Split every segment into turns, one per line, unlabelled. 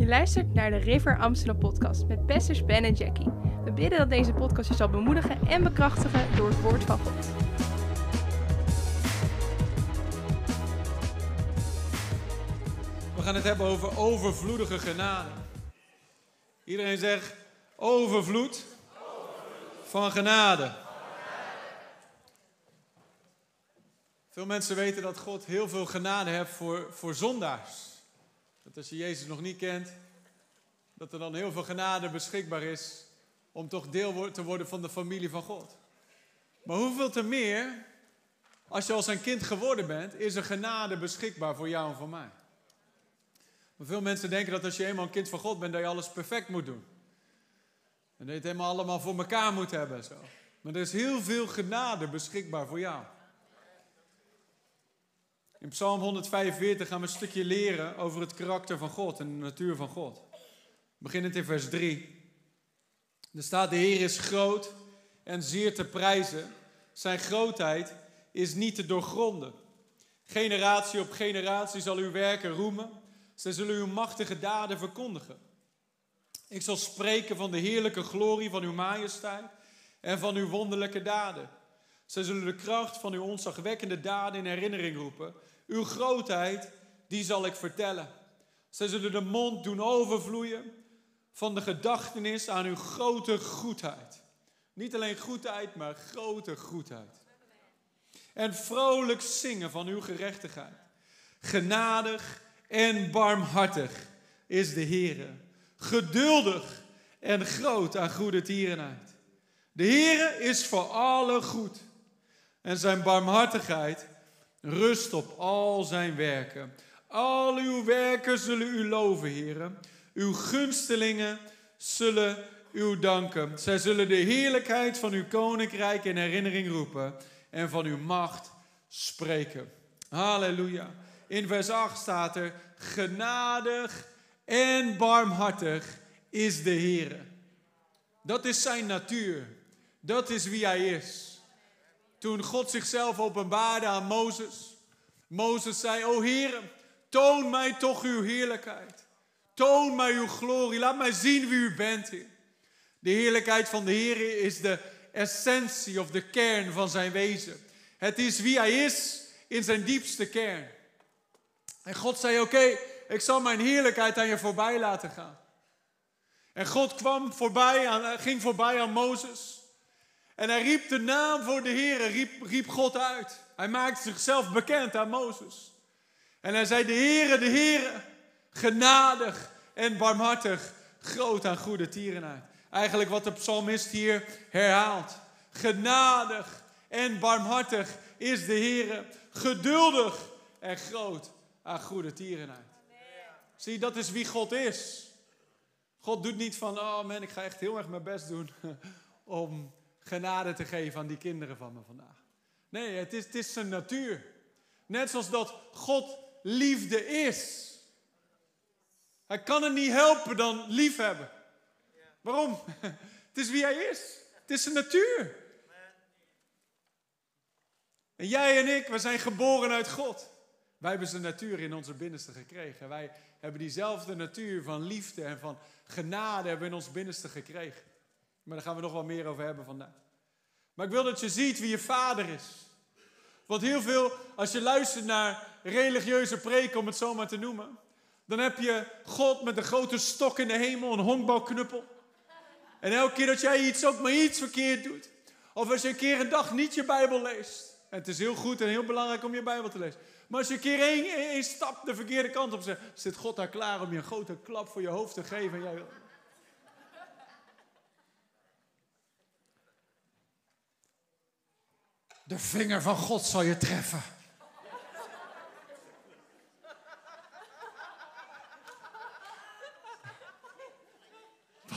Je luistert naar de River Amsterdam podcast met pastors Ben en Jackie. We bidden dat deze podcast je zal bemoedigen en bekrachtigen door het woord van God.
We gaan het hebben over overvloedige genade. Iedereen zegt overvloed van genade. Veel mensen weten dat God heel veel genade heeft voor, voor zondaars. Dat als je Jezus nog niet kent, dat er dan heel veel genade beschikbaar is om toch deel te worden van de familie van God. Maar hoeveel te meer, als je al zijn kind geworden bent, is er genade beschikbaar voor jou en voor mij. Maar veel mensen denken dat als je eenmaal een kind van God bent, dat je alles perfect moet doen. En dat je het helemaal allemaal voor elkaar moet hebben. Zo. Maar er is heel veel genade beschikbaar voor jou. In Psalm 145 gaan we een stukje leren over het karakter van God en de natuur van God. Beginnend in vers 3. Er staat: De Heer is groot en zeer te prijzen. Zijn grootheid is niet te doorgronden. Generatie op generatie zal uw werken roemen. Zij zullen uw machtige daden verkondigen. Ik zal spreken van de heerlijke glorie van uw majesteit en van uw wonderlijke daden. Zij zullen de kracht van uw ontzagwekkende daden in herinnering roepen. Uw grootheid, die zal ik vertellen. Zij zullen de mond doen overvloeien van de gedachtenis aan uw grote goedheid. Niet alleen goedheid, maar grote goedheid. En vrolijk zingen van uw gerechtigheid. Genadig en barmhartig is de Heere. Geduldig en groot aan goede tierenheid. De Heere is voor alle goed. En zijn barmhartigheid rust op al zijn werken. Al uw werken zullen u loven, heren. Uw gunstelingen zullen u danken. Zij zullen de heerlijkheid van uw koninkrijk in herinnering roepen en van uw macht spreken. Halleluja. In vers 8 staat er: Genadig en barmhartig is de Heer. Dat is zijn natuur. Dat is wie hij is. Toen God zichzelf openbaarde aan Mozes. Mozes zei, o Heer, toon mij toch uw heerlijkheid. Toon mij uw glorie. Laat mij zien wie u bent. De heerlijkheid van de Heer is de essentie of de kern van zijn wezen. Het is wie hij is in zijn diepste kern. En God zei, oké, ik zal mijn heerlijkheid aan je voorbij laten gaan. En God kwam voorbij aan, ging voorbij aan Mozes. En hij riep de naam voor de Heer, riep, riep God uit. Hij maakte zichzelf bekend aan Mozes. En hij zei, de Heere, de Heere, genadig en barmhartig, groot aan goede tierenheid. Eigenlijk wat de psalmist hier herhaalt. Genadig en barmhartig is de Heere, geduldig en groot aan goede tierenheid. Zie, dat is wie God is. God doet niet van, oh man, ik ga echt heel erg mijn best doen om genade te geven aan die kinderen van me vandaag. Nee, het is, het is zijn natuur. Net zoals dat God liefde is. Hij kan het niet helpen dan lief hebben. Waarom? Het is wie hij is. Het is zijn natuur. En jij en ik, we zijn geboren uit God. Wij hebben zijn natuur in onze binnenste gekregen. Wij hebben diezelfde natuur van liefde en van genade hebben in ons binnenste gekregen. Maar daar gaan we nog wel meer over hebben vandaag. Maar ik wil dat je ziet wie je vader is. Want heel veel, als je luistert naar religieuze preken, om het zo maar te noemen, dan heb je God met een grote stok in de hemel, een honkbalknuppel. En elke keer dat jij iets ook maar iets verkeerd doet, of als je een keer een dag niet je Bijbel leest, en het is heel goed en heel belangrijk om je Bijbel te lezen, maar als je een keer één, één stap de verkeerde kant op zet, zit God daar klaar om je een grote klap voor je hoofd te geven. En jij, De vinger van God zal je treffen.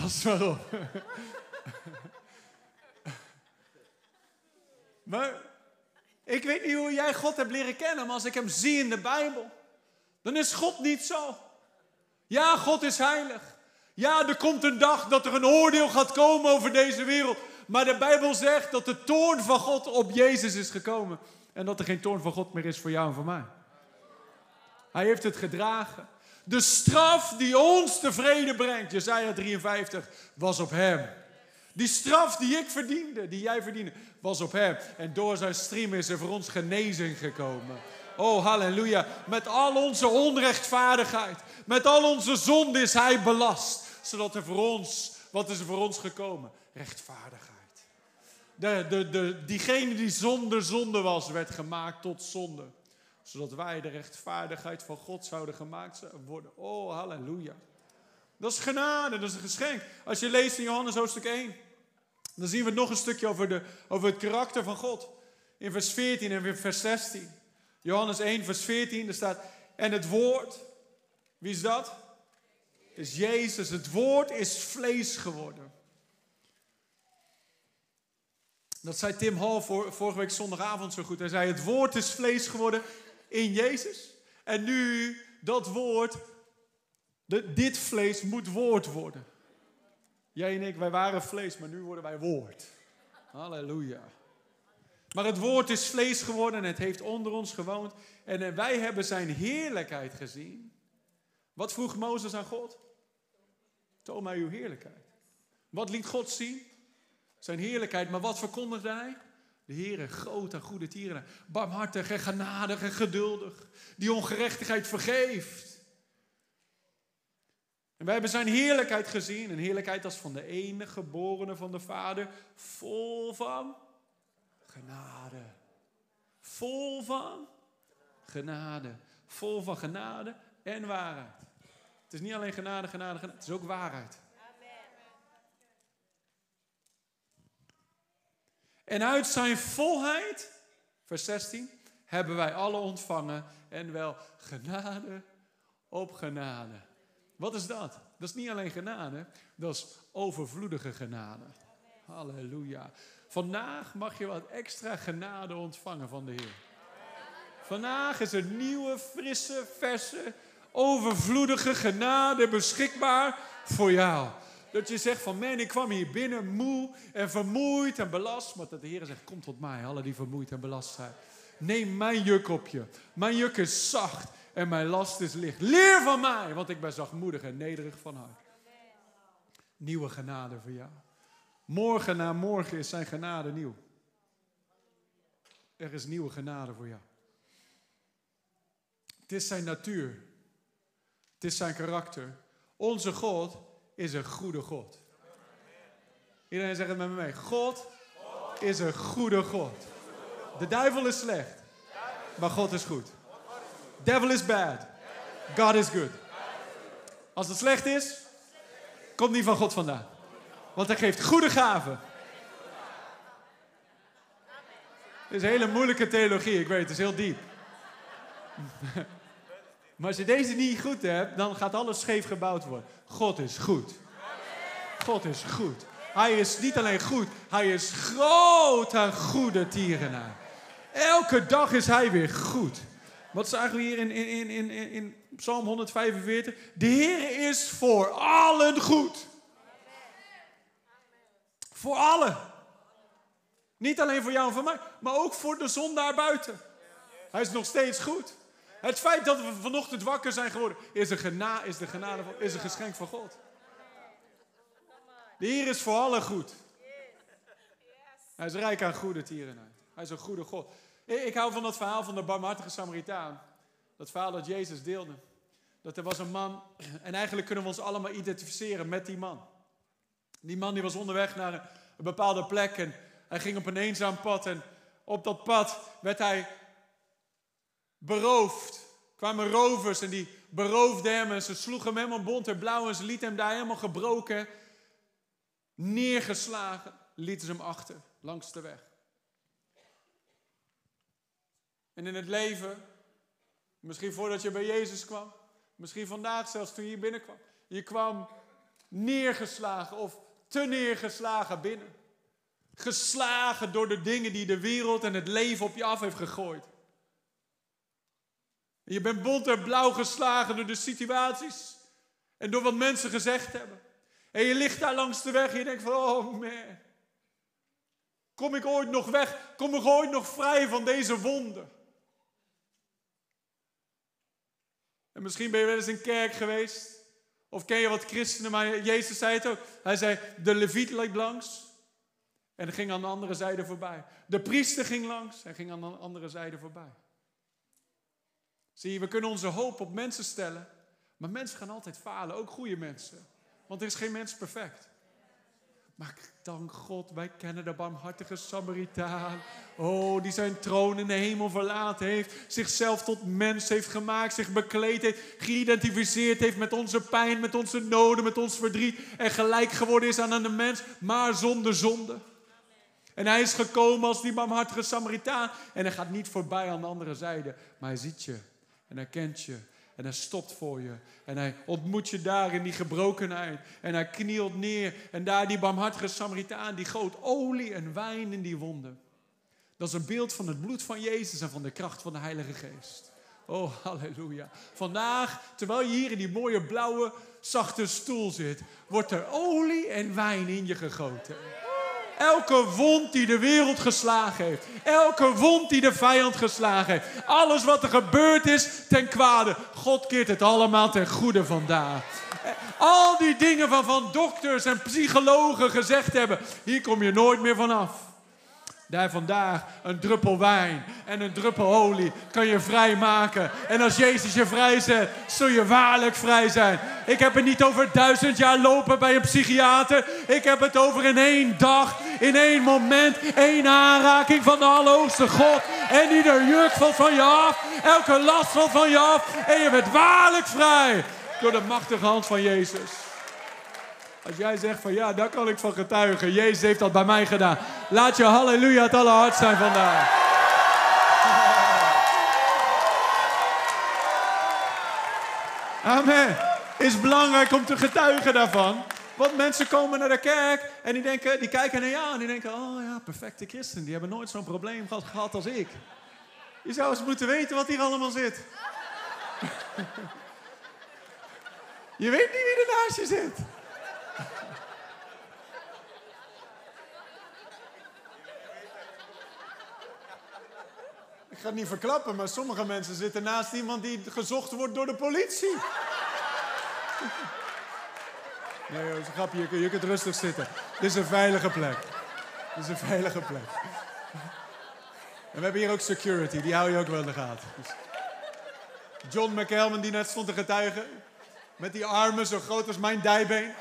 Pas maar op. Maar ik weet niet hoe jij God hebt leren kennen, maar als ik hem zie in de Bijbel, dan is God niet zo. Ja, God is heilig. Ja, er komt een dag dat er een oordeel gaat komen over deze wereld. Maar de Bijbel zegt dat de toorn van God op Jezus is gekomen. En dat er geen toorn van God meer is voor jou en voor mij. Hij heeft het gedragen. De straf die ons tevreden brengt, Jesaja 53, was op hem. Die straf die ik verdiende, die jij verdiende, was op hem. En door zijn stream is er voor ons genezing gekomen. Oh, halleluja. Met al onze onrechtvaardigheid, met al onze zonde is hij belast. Zodat er voor ons, wat is er voor ons gekomen? Rechtvaardigheid. De, de, de, diegene die zonder zonde was, werd gemaakt tot zonde. Zodat wij de rechtvaardigheid van God zouden gemaakt worden. Oh, halleluja. Dat is genade, dat is een geschenk. Als je leest in Johannes hoofdstuk 1, dan zien we nog een stukje over, de, over het karakter van God. In vers 14 en vers 16. Johannes 1, vers 14, daar staat, en het woord, wie is dat? Is Jezus, het woord is vlees geworden. Dat zei Tim Hall vorige week zondagavond zo goed. Hij zei, het woord is vlees geworden in Jezus. En nu, dat woord, dit vlees moet woord worden. Jij en ik, wij waren vlees, maar nu worden wij woord. Halleluja. Maar het woord is vlees geworden en het heeft onder ons gewoond. En wij hebben zijn heerlijkheid gezien. Wat vroeg Mozes aan God? Toon mij uw heerlijkheid. Wat liet God zien? Zijn heerlijkheid. Maar wat verkondigde hij? De Heer, groot en goede tieren. Barmhartig en genadig en geduldig. Die ongerechtigheid vergeeft. En wij hebben zijn heerlijkheid gezien. Een heerlijkheid als van de enige geborene van de Vader. Vol van genade. Vol van genade. Vol van genade en waarheid. Het is niet alleen genade, genade, genade. Het is ook waarheid. En uit zijn volheid, vers 16, hebben wij alle ontvangen en wel genade op genade. Wat is dat? Dat is niet alleen genade, dat is overvloedige genade. Halleluja. Vandaag mag je wat extra genade ontvangen van de Heer. Vandaag is er nieuwe, frisse, verse, overvloedige genade beschikbaar voor jou. Dat je zegt van, man, ik kwam hier binnen moe en vermoeid en belast. Maar dat de Heer zegt, kom tot mij, alle die vermoeid en belast zijn. Neem mijn juk op je. Mijn juk is zacht en mijn last is licht. Leer van mij, want ik ben zachtmoedig en nederig van hart. Nieuwe genade voor jou. Morgen na morgen is zijn genade nieuw. Er is nieuwe genade voor jou. Het is zijn natuur. Het is zijn karakter. Onze God is een goede God. Iedereen zegt het met me mee. God is een goede God. De duivel is slecht, maar God is goed. Devil is bad. God is good. Als het slecht is, komt niet van God vandaan. Want hij geeft goede gaven. Het is een hele moeilijke theologie, ik weet, het is heel diep. Maar als je deze niet goed hebt, dan gaat alles scheef gebouwd worden. God is goed. God is goed. Hij is niet alleen goed, hij is groot en goede tierenaar. Elke dag is hij weer goed. Wat zagen we hier in, in, in, in, in Psalm 145? De Heer is voor allen goed. Voor allen. Niet alleen voor jou en voor mij, maar ook voor de zon daarbuiten. Hij is nog steeds goed. Het feit dat we vanochtend wakker zijn geworden, is een, is de genade is een geschenk van God. De Heer is voor allen goed. Hij is rijk aan goede tierenheid. Hij is een goede God. Ik hou van dat verhaal van de barmhartige Samaritaan. Dat verhaal dat Jezus deelde. Dat er was een man, en eigenlijk kunnen we ons allemaal identificeren met die man. Die man die was onderweg naar een, bepaalde plek en hij ging op een eenzaam pad. En op dat pad werd hij beroofd. kwamen rovers en die beroofden hem en ze sloegen hem helemaal bont en blauw en ze lieten hem daar helemaal gebroken, neergeslagen, lieten ze hem achter langs de weg. En in het leven, misschien voordat je bij Jezus kwam, misschien vandaag zelfs toen je hier binnenkwam, je kwam neergeslagen of te neergeslagen binnen. Geslagen door de dingen die de wereld en het leven op je af heeft gegooid. Je bent bont en blauw geslagen door de situaties en door wat mensen gezegd hebben. En je ligt daar langs de weg en je denkt van, oh man, kom ik ooit nog weg? Kom ik ooit nog vrij van deze wonden? En misschien ben je wel eens in kerk geweest. Of ken je wat christenen, maar Jezus zei het ook. Hij zei, de leviet liep langs en ging aan de andere zijde voorbij. De priester ging langs en ging aan de andere zijde voorbij. Zie je, we kunnen onze hoop op mensen stellen, maar mensen gaan altijd falen, ook goede mensen. Want er is geen mens perfect. Maar dank God, wij kennen de barmhartige Samaritaan. Oh, die zijn troon in de hemel verlaten heeft. Zichzelf tot mens heeft gemaakt. Zich bekleed heeft. Geïdentificeerd heeft met onze pijn, met onze noden, met ons verdriet. En gelijk geworden is aan een mens, maar zonder zonde. En hij is gekomen als die barmhartige Samaritaan. En hij gaat niet voorbij aan de andere zijde. Maar hij ziet je. En hij kent je. En hij stopt voor je. En hij ontmoet je daar in die gebrokenheid. En hij knielt neer. En daar die barmhartige Samaritaan, die goot olie en wijn in die wonden. Dat is een beeld van het bloed van Jezus en van de kracht van de Heilige Geest. Oh, halleluja. Vandaag, terwijl je hier in die mooie blauwe, zachte stoel zit, wordt er olie en wijn in je gegoten. Elke wond die de wereld geslagen heeft. Elke wond die de vijand geslagen heeft. Alles wat er gebeurd is ten kwade. God keert het allemaal ten goede vandaag. Al die dingen waarvan dokters en psychologen gezegd hebben. Hier kom je nooit meer vanaf. Daar vandaag een druppel wijn en een druppel olie kan je vrij maken. En als Jezus je vrijzet, zul je waarlijk vrij zijn. Ik heb het niet over duizend jaar lopen bij een psychiater. Ik heb het over in één dag, in één moment, één aanraking van de Allerhoogste God. En ieder juk valt van je af, elke last valt van je af. En je bent waarlijk vrij door de machtige hand van Jezus. Als jij zegt van ja, daar kan ik van getuigen. Jezus heeft dat bij mij gedaan. Laat je halleluja het allerhardst zijn vandaag. Amen. Is belangrijk om te getuigen daarvan. Want mensen komen naar de kerk en die, denken, die kijken naar jou en die denken: Oh ja, perfecte christen. Die hebben nooit zo'n probleem gehad als ik. Je zou eens moeten weten wat hier allemaal zit. je weet niet wie er naast je zit. Ga het niet verklappen, maar sommige mensen zitten naast iemand die gezocht wordt door de politie. Nee, dat is een grapje. Je, kunt rustig zitten. Dit is een veilige plek. Dit is een veilige plek. En we hebben hier ook security, die hou je ook wel in de gaten. Dus John McElman, die net stond te getuigen. Met die armen zo groot als mijn dijbeen.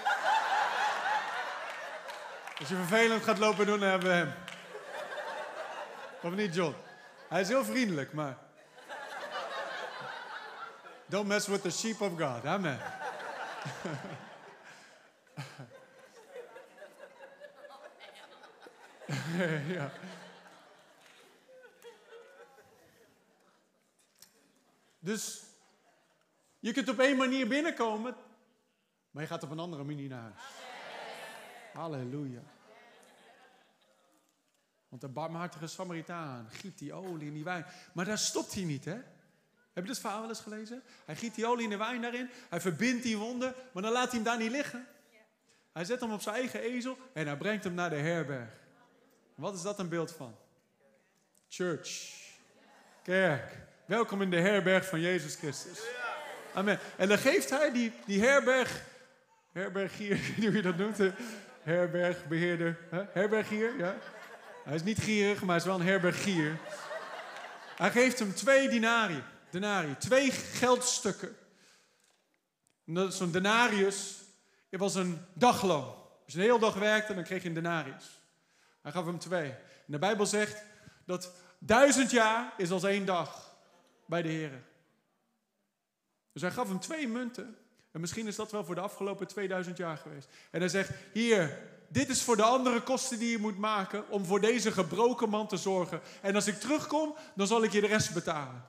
Als je vervelend gaat lopen doen, dan hebben we hem. Of niet, John? Hij is heel vriendelijk, maar. Don't mess with the sheep of God. Amen. ja. Dus je kunt op één manier binnenkomen, maar je gaat op een andere manier naar huis. Halleluja. Want de barmhartige Samaritaan giet die olie in die wijn. Maar daar stopt hij niet, hè? Heb je dat verhaal wel eens gelezen? Hij giet die olie in de wijn daarin. Hij verbindt die wonden. Maar dan laat hij hem daar niet liggen. Hij zet hem op zijn eigen ezel en hij brengt hem naar de herberg. Wat is dat een beeld van? Church. Kerk. Welkom in de herberg van Jezus Christus. Amen. En dan geeft hij die, die herberg, herbergier, hoe je dat noemt, herbergbeheerder, herbergier, ja. Hij is niet gierig, maar hij is wel een herbergier. Hij geeft hem twee dinari, denari, twee geldstukken. Zo'n denarius het was een dagloon. Als je een hele dag werkte, dan kreeg je een denarius. Hij gaf hem twee. En de Bijbel zegt dat duizend jaar is als één dag bij de Heer. Dus hij gaf hem twee munten. En misschien is dat wel voor de afgelopen 2000 jaar geweest. En hij zegt: Hier, dit is voor de andere kosten die je moet maken om voor deze gebroken man te zorgen. En als ik terugkom, dan zal ik je de rest betalen.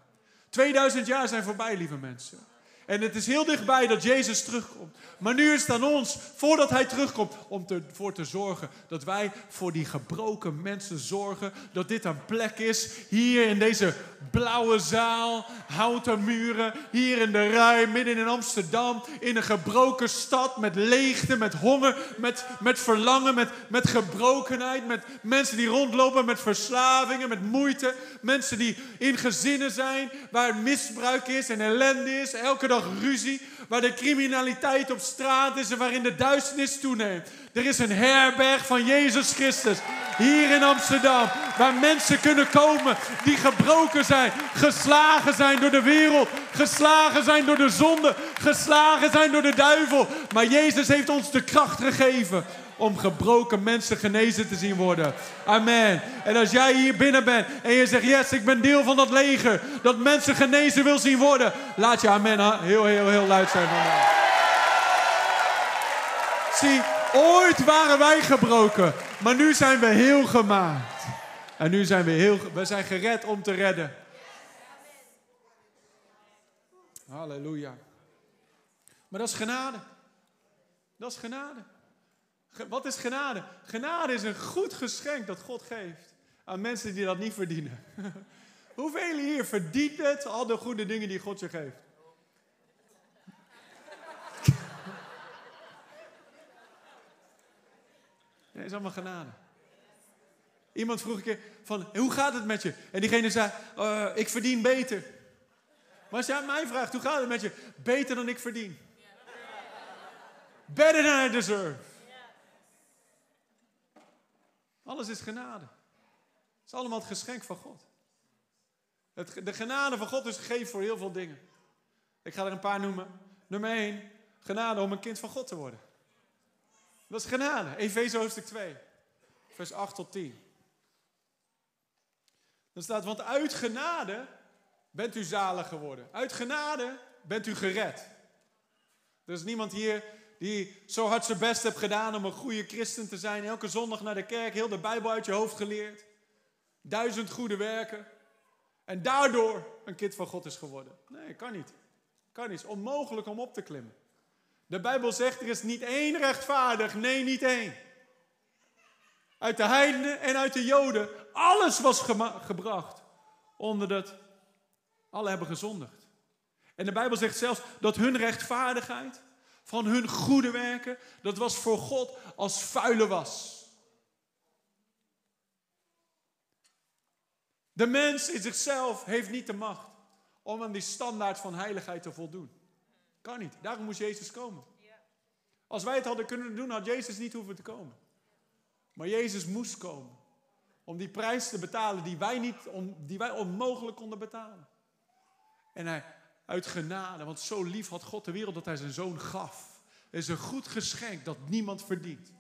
2000 jaar zijn voorbij, lieve mensen. En het is heel dichtbij dat Jezus terugkomt. Maar nu is het aan ons, voordat Hij terugkomt, om ervoor te zorgen dat wij voor die gebroken mensen zorgen. Dat dit een plek is, hier in deze blauwe zaal, houten muren, hier in de rij, midden in Amsterdam, in een gebroken stad met leegte, met honger, met, met verlangen, met, met gebrokenheid, met mensen die rondlopen met verslavingen, met moeite. Mensen die in gezinnen zijn waar misbruik is en ellende is, elke ruzie, waar de criminaliteit op straat is en waarin de duisternis toeneemt. Er is een herberg van Jezus Christus hier in Amsterdam, waar mensen kunnen komen die gebroken zijn, geslagen zijn door de wereld, geslagen zijn door de zonde, geslagen zijn door de duivel. Maar Jezus heeft ons de kracht gegeven om gebroken mensen genezen te zien worden. Amen. En als jij hier binnen bent en je zegt, yes, ik ben deel van dat leger, dat mensen genezen wil zien worden, laat je amen heel, heel, heel luid zijn van mij. Zie, ooit waren wij gebroken, maar nu zijn we heel gemaakt. En nu zijn we heel, we zijn gered om te redden. Halleluja. Maar dat is genade. Dat is genade. Wat is genade? Genade is een goed geschenk dat God geeft aan mensen die dat niet verdienen. Hoeveel hier verdient het al de goede dingen die God je geeft? Nee, is allemaal genade. Iemand vroeg een keer van, hoe gaat het met je? En diegene zei, uh, ik verdien beter. Maar als jij mij vraagt, hoe gaat het met je? Beter dan ik verdien. Better than I deserve. Alles is genade. Het is allemaal het geschenk van God. Het, de genade van God is gegeven voor heel veel dingen. Ik ga er een paar noemen. Nummer 1, genade om een kind van God te worden. Dat is genade. Efeze hoofdstuk 2, vers 8 tot 10. Dan staat, want uit genade bent u zalig geworden. Uit genade bent u gered. Er is niemand hier die zo hard zijn best heeft gedaan om een goede christen te zijn. Elke zondag naar de kerk, heel de Bijbel uit je hoofd geleerd. Duizend goede werken. En daardoor een kind van God is geworden. Nee, kan niet. Kan niet. Is onmogelijk om op te klimmen. De Bijbel zegt er is niet één rechtvaardig. Nee, niet één. Uit de heidenen en uit de joden. Alles was gebracht. Onder dat alle hebben gezondigd. En de Bijbel zegt zelfs dat hun rechtvaardigheid van hun goede werken, dat was voor God als vuile was. De mens in zichzelf heeft niet de macht om aan die standaard van heiligheid te voldoen. Kan niet. Daarom moest Jezus komen. Als wij het hadden kunnen doen, had Jezus niet hoeven te komen. Maar Jezus moest komen. Om die prijs te betalen die wij, niet, die wij onmogelijk konden betalen. En hij, uit genade. Want zo lief had God de wereld dat hij zijn zoon gaf. Het is een goed geschenk dat niemand verdient.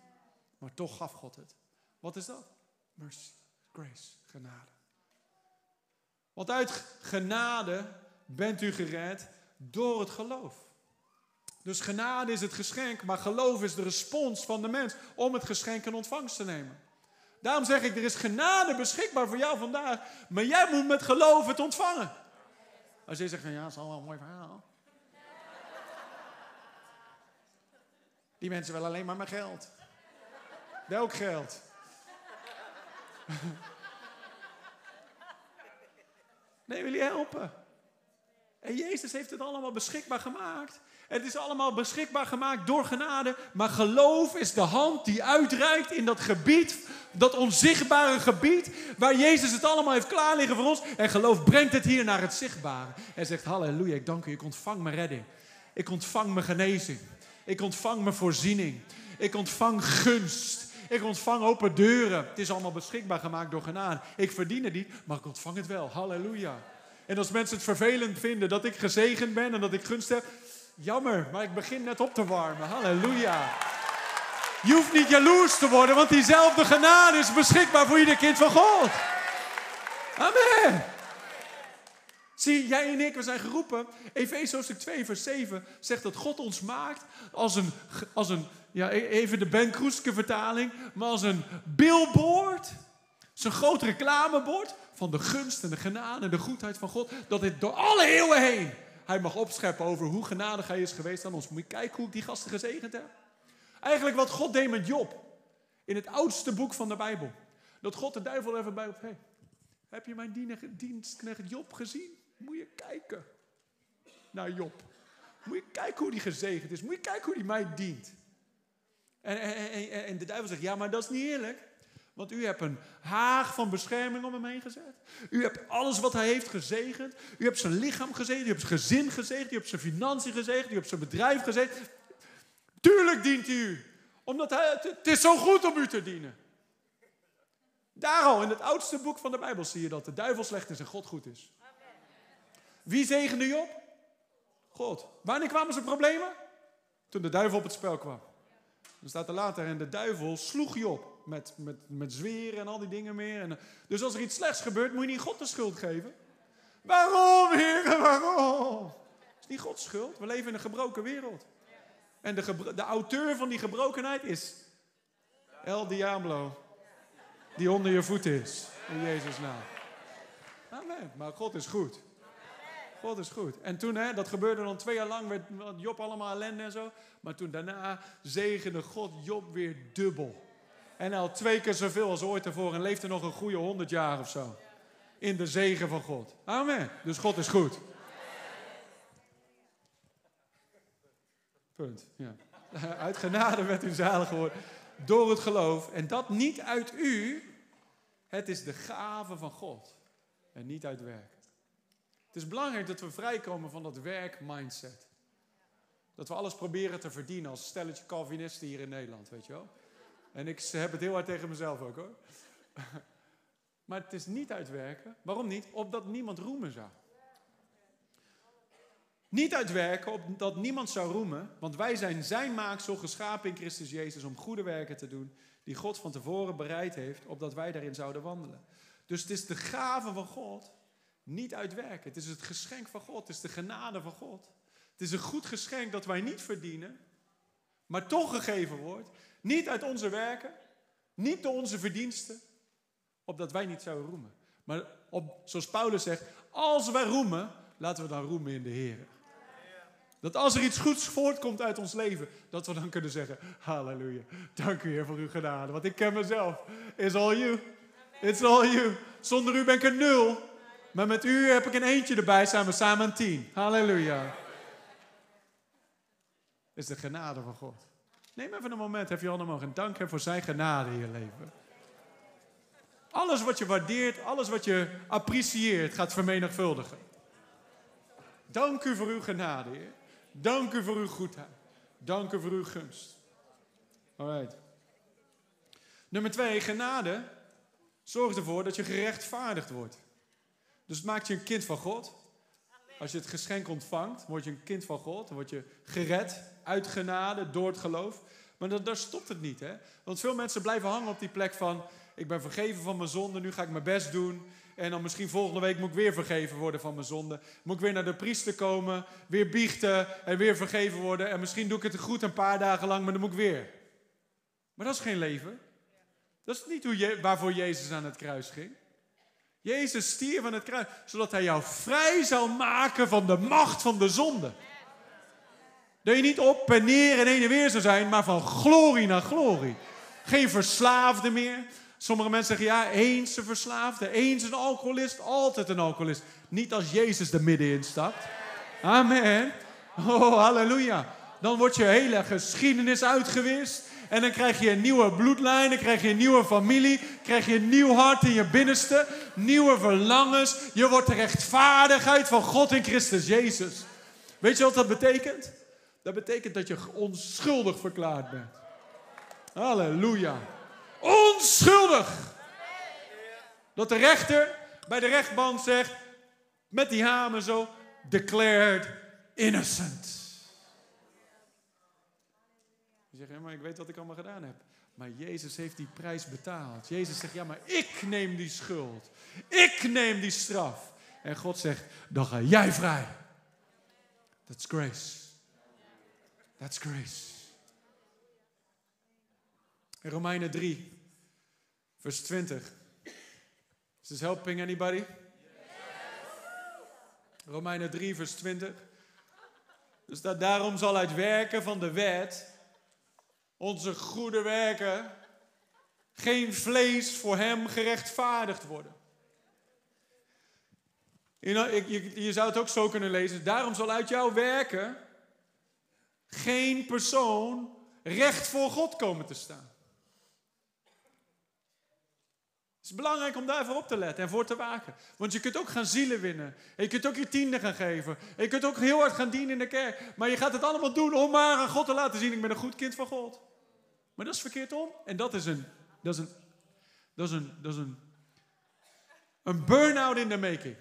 Maar toch gaf God het. Wat is dat? Mercy, grace, genade. Want uit genade bent u gered door het geloof. Dus genade is het geschenk, maar geloof is de respons van de mens om het geschenk in ontvangst te nemen. Daarom zeg ik, er is genade beschikbaar voor jou vandaag, maar jij moet met geloof het ontvangen. Als je zegt, ja, dat is al wel een mooi verhaal. Die mensen willen alleen maar mijn geld. Welk geld? Nee, wil je helpen? En Jezus heeft het allemaal beschikbaar gemaakt. Het is allemaal beschikbaar gemaakt door genade. Maar geloof is de hand die uitreikt in dat gebied, dat onzichtbare gebied, waar Jezus het allemaal heeft klaar liggen voor ons. En geloof brengt het hier naar het zichtbare. En zegt, halleluja, ik dank u, ik ontvang mijn redding. Ik ontvang mijn genezing. Ik ontvang mijn voorziening. Ik ontvang gunst. Ik ontvang open deuren. Het is allemaal beschikbaar gemaakt door genade. Ik verdien het niet, maar ik ontvang het wel. Halleluja. En als mensen het vervelend vinden dat ik gezegend ben en dat ik gunst heb, Jammer, maar ik begin net op te warmen. Halleluja. Je hoeft niet jaloers te worden, want diezelfde genade is beschikbaar voor ieder kind van God. Amen. Zie, jij en ik, we zijn geroepen. Efeze hoofdstuk 2, vers 7 zegt dat God ons maakt als een, als een ja, e- even de Ben Kroeske vertaling, maar als een billboard. Zo'n groot reclamebord van de gunst en de genade en de goedheid van God. Dat dit door alle eeuwen heen hij mag opscheppen over hoe genadig hij is geweest aan ons. Moet je kijken hoe ik die gasten gezegend heb. Eigenlijk wat God deed met Job. In het oudste boek van de Bijbel. Dat God de duivel even bij op. Heb je mijn dienstknecht Job gezien? Moet je kijken naar Job. Moet je kijken hoe die gezegend is. Moet je kijken hoe die mij dient. En, en, en, en de duivel zegt, ja, maar dat is niet eerlijk. Want u hebt een haag van bescherming om hem heen gezet. U hebt alles wat hij heeft gezegend. U hebt zijn lichaam gezegend. U hebt zijn gezin gezegend. U hebt zijn financiën gezegend. U hebt zijn bedrijf gezegend. Tuurlijk dient hij u. Omdat hij, het is zo goed om u te dienen. Daar al in het oudste boek van de Bijbel zie je dat de duivel slecht is en God goed is. Wie zegende Job? God. Wanneer kwamen zijn problemen? Toen de duivel op het spel kwam. Dan staat er later, en de duivel sloeg Job met, met, met zweren en al die dingen meer. En, dus als er iets slechts gebeurt, moet je niet God de schuld geven. Waarom, heren, waarom? Het is niet Gods schuld. We leven in een gebroken wereld. En de, de auteur van die gebrokenheid is El Diablo. Die onder je voet is. In Jezus' naam. Amen. Maar God is goed. God is goed. En toen, hè, dat gebeurde dan twee jaar lang, werd Job allemaal ellende en zo. Maar toen daarna zegende God Job weer dubbel. En had twee keer zoveel als ooit ervoor en leefde nog een goede honderd jaar of zo. In de zegen van God. Amen. Dus God is goed. Punt. Ja. Uit genade werd u zalig geworden. Door het geloof. En dat niet uit u. Het is de gave van God. En niet uit werk. Het is belangrijk dat we vrijkomen van dat werk-mindset. Dat we alles proberen te verdienen als stelletje Calvinisten hier in Nederland, weet je wel. En ik heb het heel hard tegen mezelf ook hoor. Maar het is niet uitwerken. Waarom niet? Opdat niemand roemen zou. Niet uitwerken opdat niemand zou roemen, want wij zijn zijn maaksel geschapen in Christus Jezus om goede werken te doen die God van tevoren bereid heeft, opdat wij daarin zouden wandelen. Dus het is de gave van God, niet uitwerken. Het is het geschenk van God, het is de genade van God. Het is een goed geschenk dat wij niet verdienen, maar toch gegeven wordt. Niet uit onze werken, niet door onze verdiensten, opdat wij niet zouden roemen. Maar op, zoals Paulus zegt, als wij roemen, laten we dan roemen in de Heer. Dat als er iets goeds voortkomt uit ons leven, dat we dan kunnen zeggen, halleluja, dank u Heer voor uw genade. Want ik ken mezelf, it's all you. It's all you. Zonder u ben ik een nul. Maar met u heb ik een eentje erbij, zijn we samen een tien. Halleluja. Is de genade van God. Neem even een moment, heb je mogen. En dank hem voor zijn genade in je leven. Alles wat je waardeert, alles wat je apprecieert, gaat vermenigvuldigen. Dank u voor uw genade, Heer. Dank u voor uw goedheid. Dank u voor uw gunst. Alright. Nummer twee, genade zorgt ervoor dat je gerechtvaardigd wordt. Dus het maakt je een kind van God. Als je het geschenk ontvangt, word je een kind van God. Dan word je gered uit genade door het geloof. Maar daar stopt het niet. Hè? Want veel mensen blijven hangen op die plek van... ik ben vergeven van mijn zonde, nu ga ik mijn best doen. En dan misschien volgende week moet ik weer vergeven worden van mijn zonde. Moet ik weer naar de priester komen, weer biechten en weer vergeven worden. En misschien doe ik het goed een paar dagen lang, maar dan moet ik weer. Maar dat is geen leven. Dat is niet hoe je, waarvoor Jezus aan het kruis ging. Jezus stierf aan het kruis, zodat hij jou vrij zou maken van de macht van de zonde. Dat je niet op en neer en heen en weer zou zijn, maar van glorie naar glorie. Geen verslaafde meer. Sommige mensen zeggen, ja, eens een verslaafde, eens een alcoholist, altijd een alcoholist. Niet als Jezus er middenin stapt. Amen. Oh, halleluja. Dan wordt je hele geschiedenis uitgewist. En dan krijg je een nieuwe bloedlijn, dan krijg je een nieuwe familie, krijg je een nieuw hart in je binnenste, nieuwe verlangens. Je wordt de rechtvaardigheid van God in Christus Jezus. Weet je wat dat betekent? Dat betekent dat je onschuldig verklaard bent. Halleluja. Onschuldig. Dat de rechter bij de rechtbank zegt, met die hamer zo, declared innocent. Je zegt, ja, maar ik weet wat ik allemaal gedaan heb. Maar Jezus heeft die prijs betaald. Jezus zegt, ja, maar ik neem die schuld. Ik neem die straf. En God zegt, dan ga jij vrij. That's grace. That's grace. In Romeinen 3, vers 20. Is this helping anybody? Yes. Romeinen 3, vers 20. Dus dat daarom zal uit werken van de wet onze goede werken geen vlees voor hem gerechtvaardigd worden. Je, je zou het ook zo kunnen lezen. Daarom zal uit jouw werken geen persoon recht voor God komen te staan. Het is belangrijk om daarvoor op te letten en voor te waken. Want je kunt ook gaan zielen winnen. En je kunt ook je tiende gaan geven. En je kunt ook heel hard gaan dienen in de kerk. Maar je gaat het allemaal doen om maar aan God te laten zien: ik ben een goed kind van God. Maar dat is verkeerd om. En dat is een, dat is een, dat is een, dat is een, een burn-out in de making.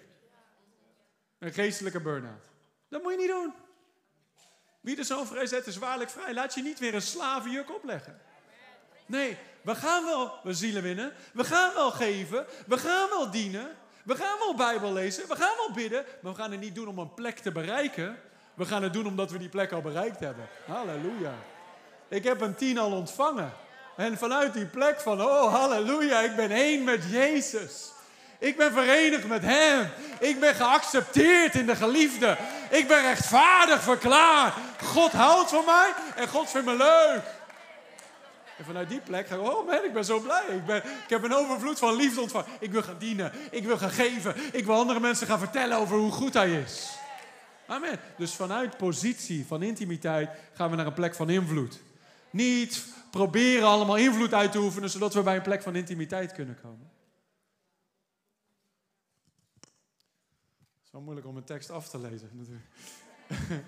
Een geestelijke burn-out. Dat moet je niet doen. Wie de vrij zet is waarlijk vrij. Laat je niet weer een slavenjuk opleggen. Nee, we gaan wel we zielen winnen. We gaan wel geven. We gaan wel dienen. We gaan wel Bijbel lezen. We gaan wel bidden. Maar we gaan het niet doen om een plek te bereiken. We gaan het doen omdat we die plek al bereikt hebben. Halleluja. Ik heb een tien al ontvangen. En vanuit die plek van, oh halleluja, ik ben één met Jezus. Ik ben verenigd met Hem. Ik ben geaccepteerd in de geliefde. Ik ben rechtvaardig verklaard. God houdt van mij en God vindt me leuk. En vanuit die plek ga ik, oh man, ik ben zo blij. Ik, ben, ik heb een overvloed van liefde ontvangen. Ik wil gaan dienen. Ik wil gaan geven. Ik wil andere mensen gaan vertellen over hoe goed Hij is. Amen. Dus vanuit positie van intimiteit gaan we naar een plek van invloed. Niet proberen allemaal invloed uit te oefenen, zodat we bij een plek van intimiteit kunnen komen. Wel moeilijk om een tekst af te lezen natuurlijk.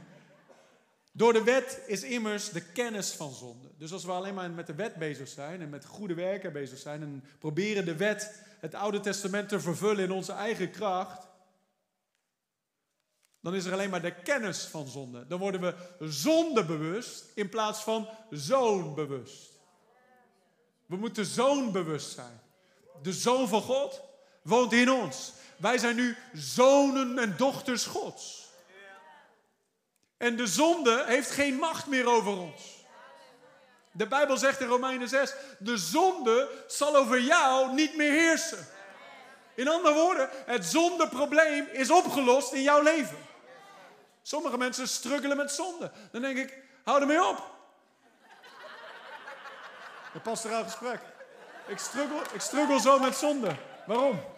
Door de wet is immers de kennis van zonde. Dus als we alleen maar met de wet bezig zijn en met goede werken bezig zijn en proberen de wet, het Oude Testament te vervullen in onze eigen kracht, dan is er alleen maar de kennis van zonde. Dan worden we zondebewust in plaats van zoonbewust. We moeten zoonbewust zijn. De zoon van God woont in ons. Wij zijn nu zonen en dochters Gods. En de zonde heeft geen macht meer over ons. De Bijbel zegt in Romeinen 6: de zonde zal over jou niet meer heersen. In andere woorden, het zondeprobleem is opgelost in jouw leven. Sommige mensen struggelen met zonde. Dan denk ik, hou ermee op. Een pastoraal gesprek. Ik struggle, ik struggle zo met zonde. Waarom?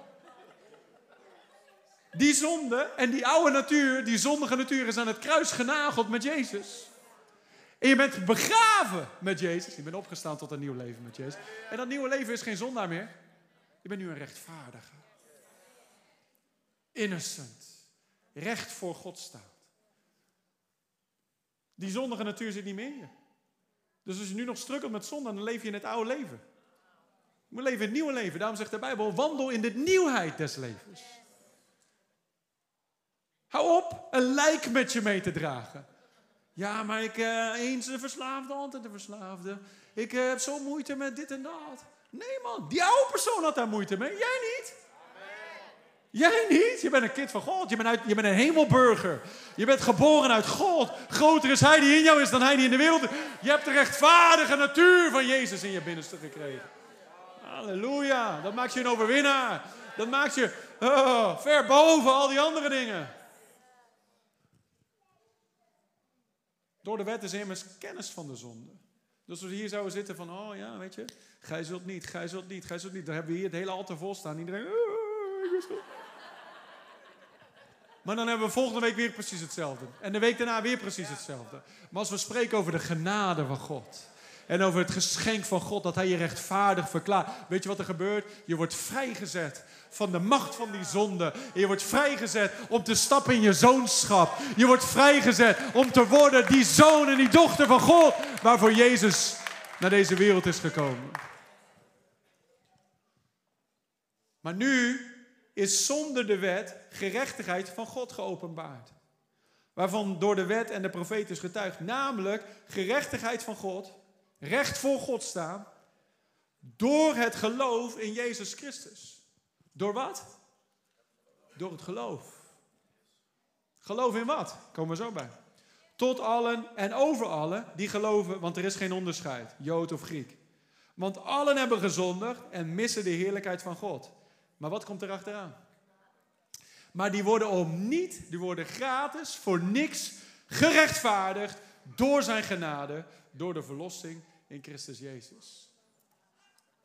Die zonde en die oude natuur, die zondige natuur, is aan het kruis genageld met Jezus. En je bent begraven met Jezus. Je bent opgestaan tot een nieuw leven met Jezus. En dat nieuwe leven is geen zondaar meer. Je bent nu een rechtvaardige. Innocent. Recht voor God staat. Die zondige natuur zit niet meer in je. Dus als je nu nog strukkelt met zonde, dan leef je in het oude leven. Je moet leven in het nieuwe leven. Daarom zegt de Bijbel, wandel in de nieuwheid des levens. Hou op een lijk met je mee te dragen. Ja, maar ik uh, eens de verslaafde, altijd de verslaafde. Ik uh, heb zo moeite met dit en dat. Nee man, die oude persoon had daar moeite mee. Jij niet. Jij niet? Je bent een kind van God. Je bent, uit, je bent een hemelburger. Je bent geboren uit God. Groter is Hij die in jou is dan Hij die in de wereld is. Je hebt de rechtvaardige natuur van Jezus in je binnenste gekregen. Halleluja. Dat maakt je een overwinnaar. Dat maakt je oh, ver boven al die andere dingen. Door de wet is immers kennis van de zonde. Dus als we hier zouden zitten van, oh ja, weet je, gij zult niet, gij zult niet, gij zult niet. Dan hebben we hier het hele altaar vol staan. Iedereen, ik wist het. Maar dan hebben we volgende week weer precies hetzelfde. En de week daarna weer precies hetzelfde. Maar als we spreken over de genade van God. En over het geschenk van God, dat Hij je rechtvaardig verklaart. Weet je wat er gebeurt? Je wordt vrijgezet van de macht van die zonde. Je wordt vrijgezet om te stappen in je zoonschap. Je wordt vrijgezet om te worden die zoon en die dochter van God. Waarvoor Jezus naar deze wereld is gekomen. Maar nu is zonder de wet gerechtigheid van God geopenbaard. Waarvan door de wet en de profeet is getuigd. Namelijk gerechtigheid van God, recht voor God staan, door het geloof in Jezus Christus. Door wat? Door het geloof. Geloof in wat? Komen we zo bij. Tot allen en over allen die geloven, want er is geen onderscheid, Jood of Griek. Want allen hebben gezondigd en missen de heerlijkheid van God. Maar wat komt er achteraan? Maar die worden om niet, die worden gratis, voor niks gerechtvaardigd door zijn genade, door de verlossing in Christus Jezus.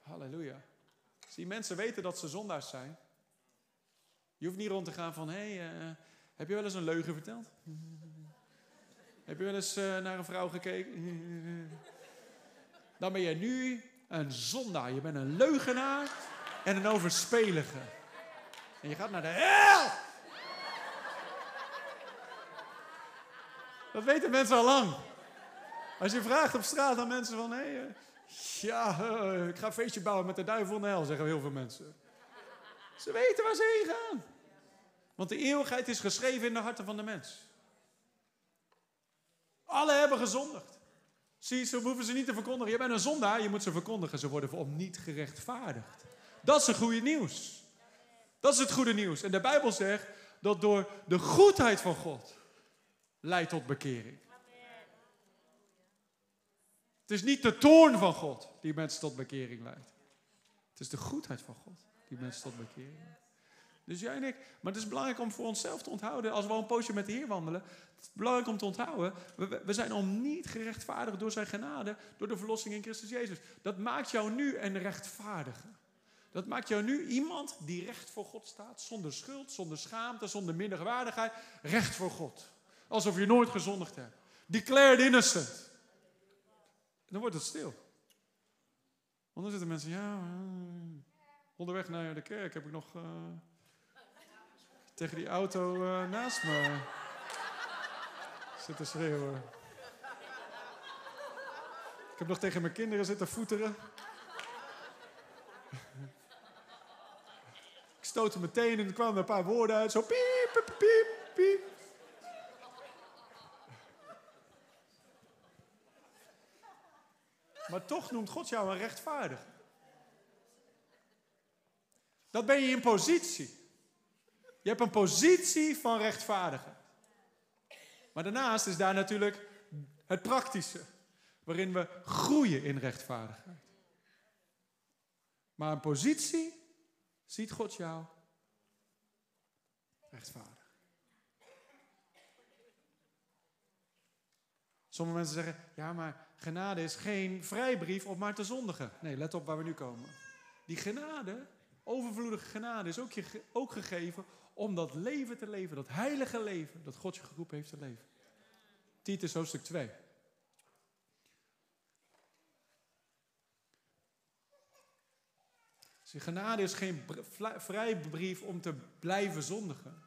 Halleluja. Zie, mensen weten dat ze zondaars zijn. Je hoeft niet rond te gaan van, hé, hey, uh, heb je wel eens een leugen verteld? heb je wel eens uh, naar een vrouw gekeken? Dan ben je nu een zondaar. Je bent een leugenaar. en een overspelige. En je gaat naar de hel. Dat weten mensen al lang. Als je vraagt op straat aan mensen van, hey, ja, uh, ik ga een feestje bouwen met de duivel in de hel, zeggen heel veel mensen. Ze weten waar ze heen gaan. Want de eeuwigheid is geschreven in de harten van de mens. Alle hebben gezondigd. Zie, ze hoeven ze niet te verkondigen. Je bent een zondaar, je moet ze verkondigen. Ze worden om niet gerechtvaardigd. Dat is het goede nieuws. Dat is het goede nieuws. En de Bijbel zegt dat door de goedheid van God leidt tot bekering. Het is niet de toorn van God die mensen tot bekering leidt. Het is de goedheid van God die mensen tot bekering leidt. Dus jij en ik. Maar het is belangrijk om voor onszelf te onthouden, als we al een poosje met de Heer wandelen. Het is belangrijk om te onthouden, we, we zijn al niet gerechtvaardigd door zijn genade, door de verlossing in Christus Jezus. Dat maakt jou nu een rechtvaardige. Dat maakt jou nu iemand die recht voor God staat, zonder schuld, zonder schaamte, zonder minderwaardigheid. Recht voor God. Alsof je nooit gezondigd hebt. Declared innocent. Dan wordt het stil. Want dan zitten mensen, ja, onderweg naar de kerk heb ik nog... Uh, tegen die auto uh, naast me zitten schreeuwen. Ik heb nog tegen mijn kinderen zitten voeteren. Ik stootte meteen en er kwamen een paar woorden uit. Zo piep, piep, piep, piep. Maar toch noemt God jou een rechtvaardig. Dat ben je in positie. Je hebt een positie van rechtvaardigheid. Maar daarnaast is daar natuurlijk het praktische, waarin we groeien in rechtvaardigheid. Maar een positie ziet God jou rechtvaardig. Sommige mensen zeggen, ja, maar genade is geen vrijbrief om maar te zondigen. Nee, let op waar we nu komen. Die genade, overvloedige genade, is ook, je, ook gegeven om dat leven te leven, dat heilige leven, dat God je geroepen heeft te leven. Titus hoofdstuk 2. genade is geen vrijbrief om te blijven zondigen.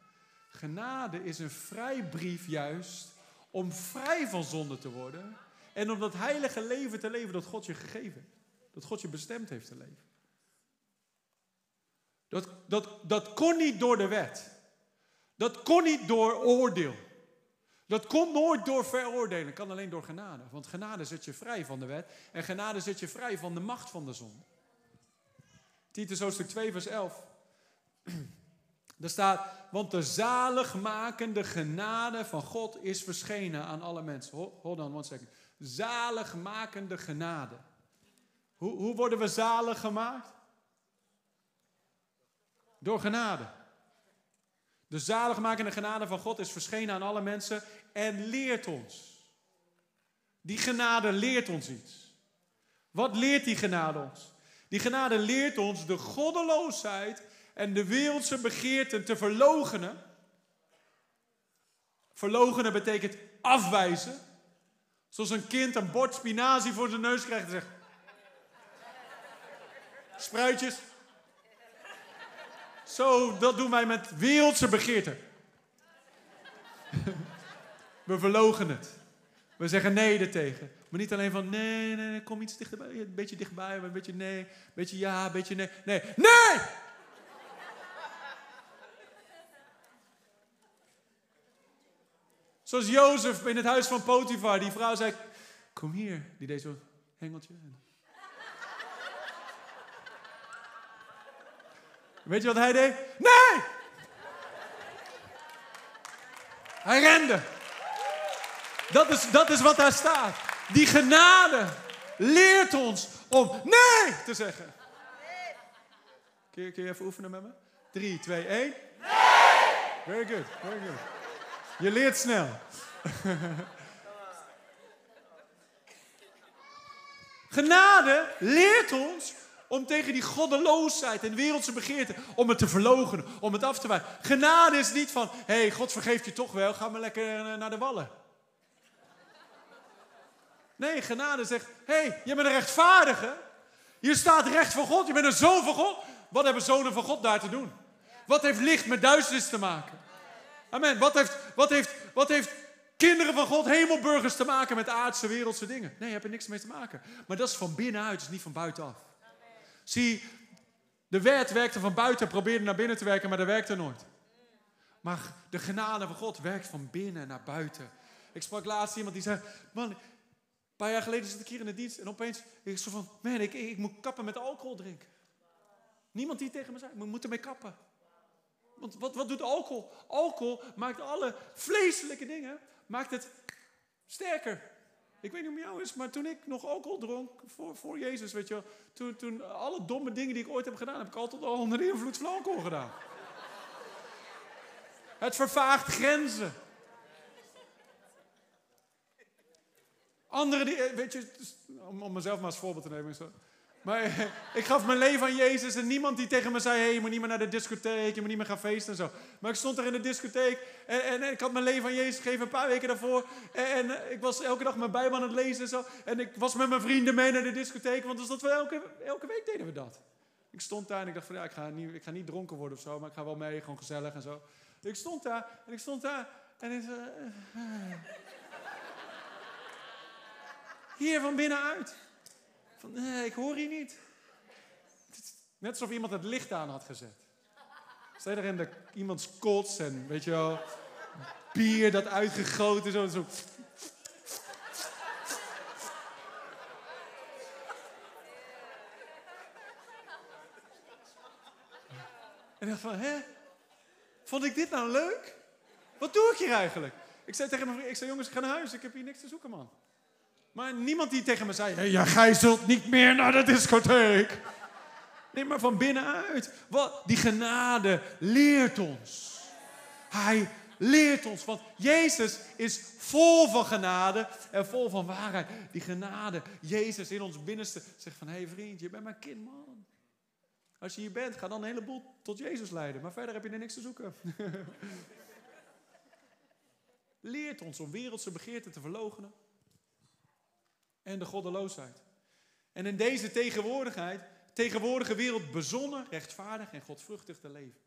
Genade is een vrijbrief juist om vrij van zonde te worden. En om dat heilige leven te leven dat God je gegeven heeft. Dat God je bestemd heeft te leven. Dat, dat, dat kon niet door de wet. Dat kon niet door oordeel. Dat kon nooit door veroordelen. kan alleen door genade. Want genade zet je vrij van de wet. En genade zet je vrij van de macht van de zon. Titus hoofdstuk 2 vers 11. Daar staat, want de zaligmakende genade van God is verschenen aan alle mensen. Hold on one second. Zaligmakende genade. Hoe, hoe worden we zalig gemaakt? Door genade. De zaligmakende genade van God is verschenen aan alle mensen en leert ons. Die genade leert ons iets. Wat leert die genade ons? Die genade leert ons de goddeloosheid en de wereldse begeerten te verlogenen. Verlogenen betekent afwijzen. Zoals een kind een bord spinazie voor zijn neus krijgt en zegt: Spruitjes, zo, dat doen wij met wereldse begeerten. We verlogen het. We zeggen nee ertegen. Maar niet alleen van nee, nee, nee, kom iets dichterbij. Een beetje dichtbij, een beetje nee, een beetje ja, een beetje nee. Nee, nee! Zoals Jozef in het huis van Potifar. Die vrouw zei, kom hier. Die deed zo'n hengeltje. Weet je wat hij deed? Nee! Hij rende. Dat is, dat is wat daar staat. Die genade leert ons om nee te zeggen. Kun je, kun je even oefenen met me? 3, 2, 1. Nee! Very good, very good. Je leert snel. Genade leert ons om tegen die goddeloosheid en wereldse begeerte, om het te verloochenen, om het af te wijzen. Genade is niet van, hé, hey, God vergeeft je toch wel, ga maar lekker eh, naar de wallen. Nee, genade zegt, hé, hey, je bent een rechtvaardige. Je staat recht voor God, je bent een zoon van God. Wat hebben zonen van God daar te doen? Wat heeft licht met duisternis te maken? Amen. Wat heeft, wat heeft, wat heeft kinderen van God, hemelburgers te maken met aardse, wereldse dingen? Nee, er niks mee te maken. Maar dat is van binnenuit, is niet van buitenaf. Zie, de wet werkte van buiten, probeerde naar binnen te werken, maar dat werkte nooit. Maar de genade van God werkt van binnen naar buiten. Ik sprak laatst iemand die zei, man, een paar jaar geleden zat ik hier in de dienst en opeens, ik zo van, man, ik, ik moet kappen met alcohol drinken. Niemand die tegen me zei, we moeten ermee kappen. Want wat, wat doet alcohol? Alcohol maakt alle vleeselijke dingen, maakt het sterker. Ik weet niet hoe het jou is, maar toen ik nog alcohol dronk voor, voor Jezus, weet je toen, toen alle domme dingen die ik ooit heb gedaan, heb ik altijd al onder de invloed van alcohol gedaan. Het vervaagt grenzen. Anderen die, weet je, om, om mezelf maar als voorbeeld te nemen. Maar ik gaf mijn leven aan Jezus en niemand die tegen me zei: hey, je moet niet meer naar de discotheek, je moet niet meer gaan feesten en zo. Maar ik stond daar in de discotheek en, en, ik had mijn leven aan Jezus gegeven een paar weken daarvoor. En, en, ik was elke dag mijn Bijbel aan het lezen en zo. En ik was met mijn vrienden mee naar de discotheek, want dat we elke, elke week deden we dat. Ik stond daar en ik dacht: van ja, ik ga, niet, ik ga niet dronken worden of zo, maar ik ga wel mee, gewoon gezellig en zo. Ik stond daar en ik stond daar en ik uh, Hier van binnenuit. Van, nee, ik hoor hier niet. Net alsof iemand het licht aan had gezet. Stel je erin de, iemands kots en weet je wel, bier dat uitgegoten zo. zo. En ik dacht van, hè? Vond ik dit nou leuk? Wat doe ik hier eigenlijk? Ik zei tegen mijn vriend, ik zei jongens, ik ga naar huis, ik heb hier niks te zoeken man. Maar niemand die tegen me zei: ja, gij zult niet meer naar de discotheek. Nee, maar van binnenuit. Die genade leert ons. Hij leert ons. Want Jezus is vol van genade en vol van waarheid. Die genade, Jezus in ons binnenste, zegt van... Hé hey vriend, je bent mijn kind, man. Als je hier bent, ga dan een heleboel tot Jezus leiden. Maar verder heb je er niks te zoeken. leert ons om wereldse begeerten te verloochenen en de goddeloosheid. En in deze tegenwoordigheid, tegenwoordige wereld bezonnen, rechtvaardig en godvruchtig te leven.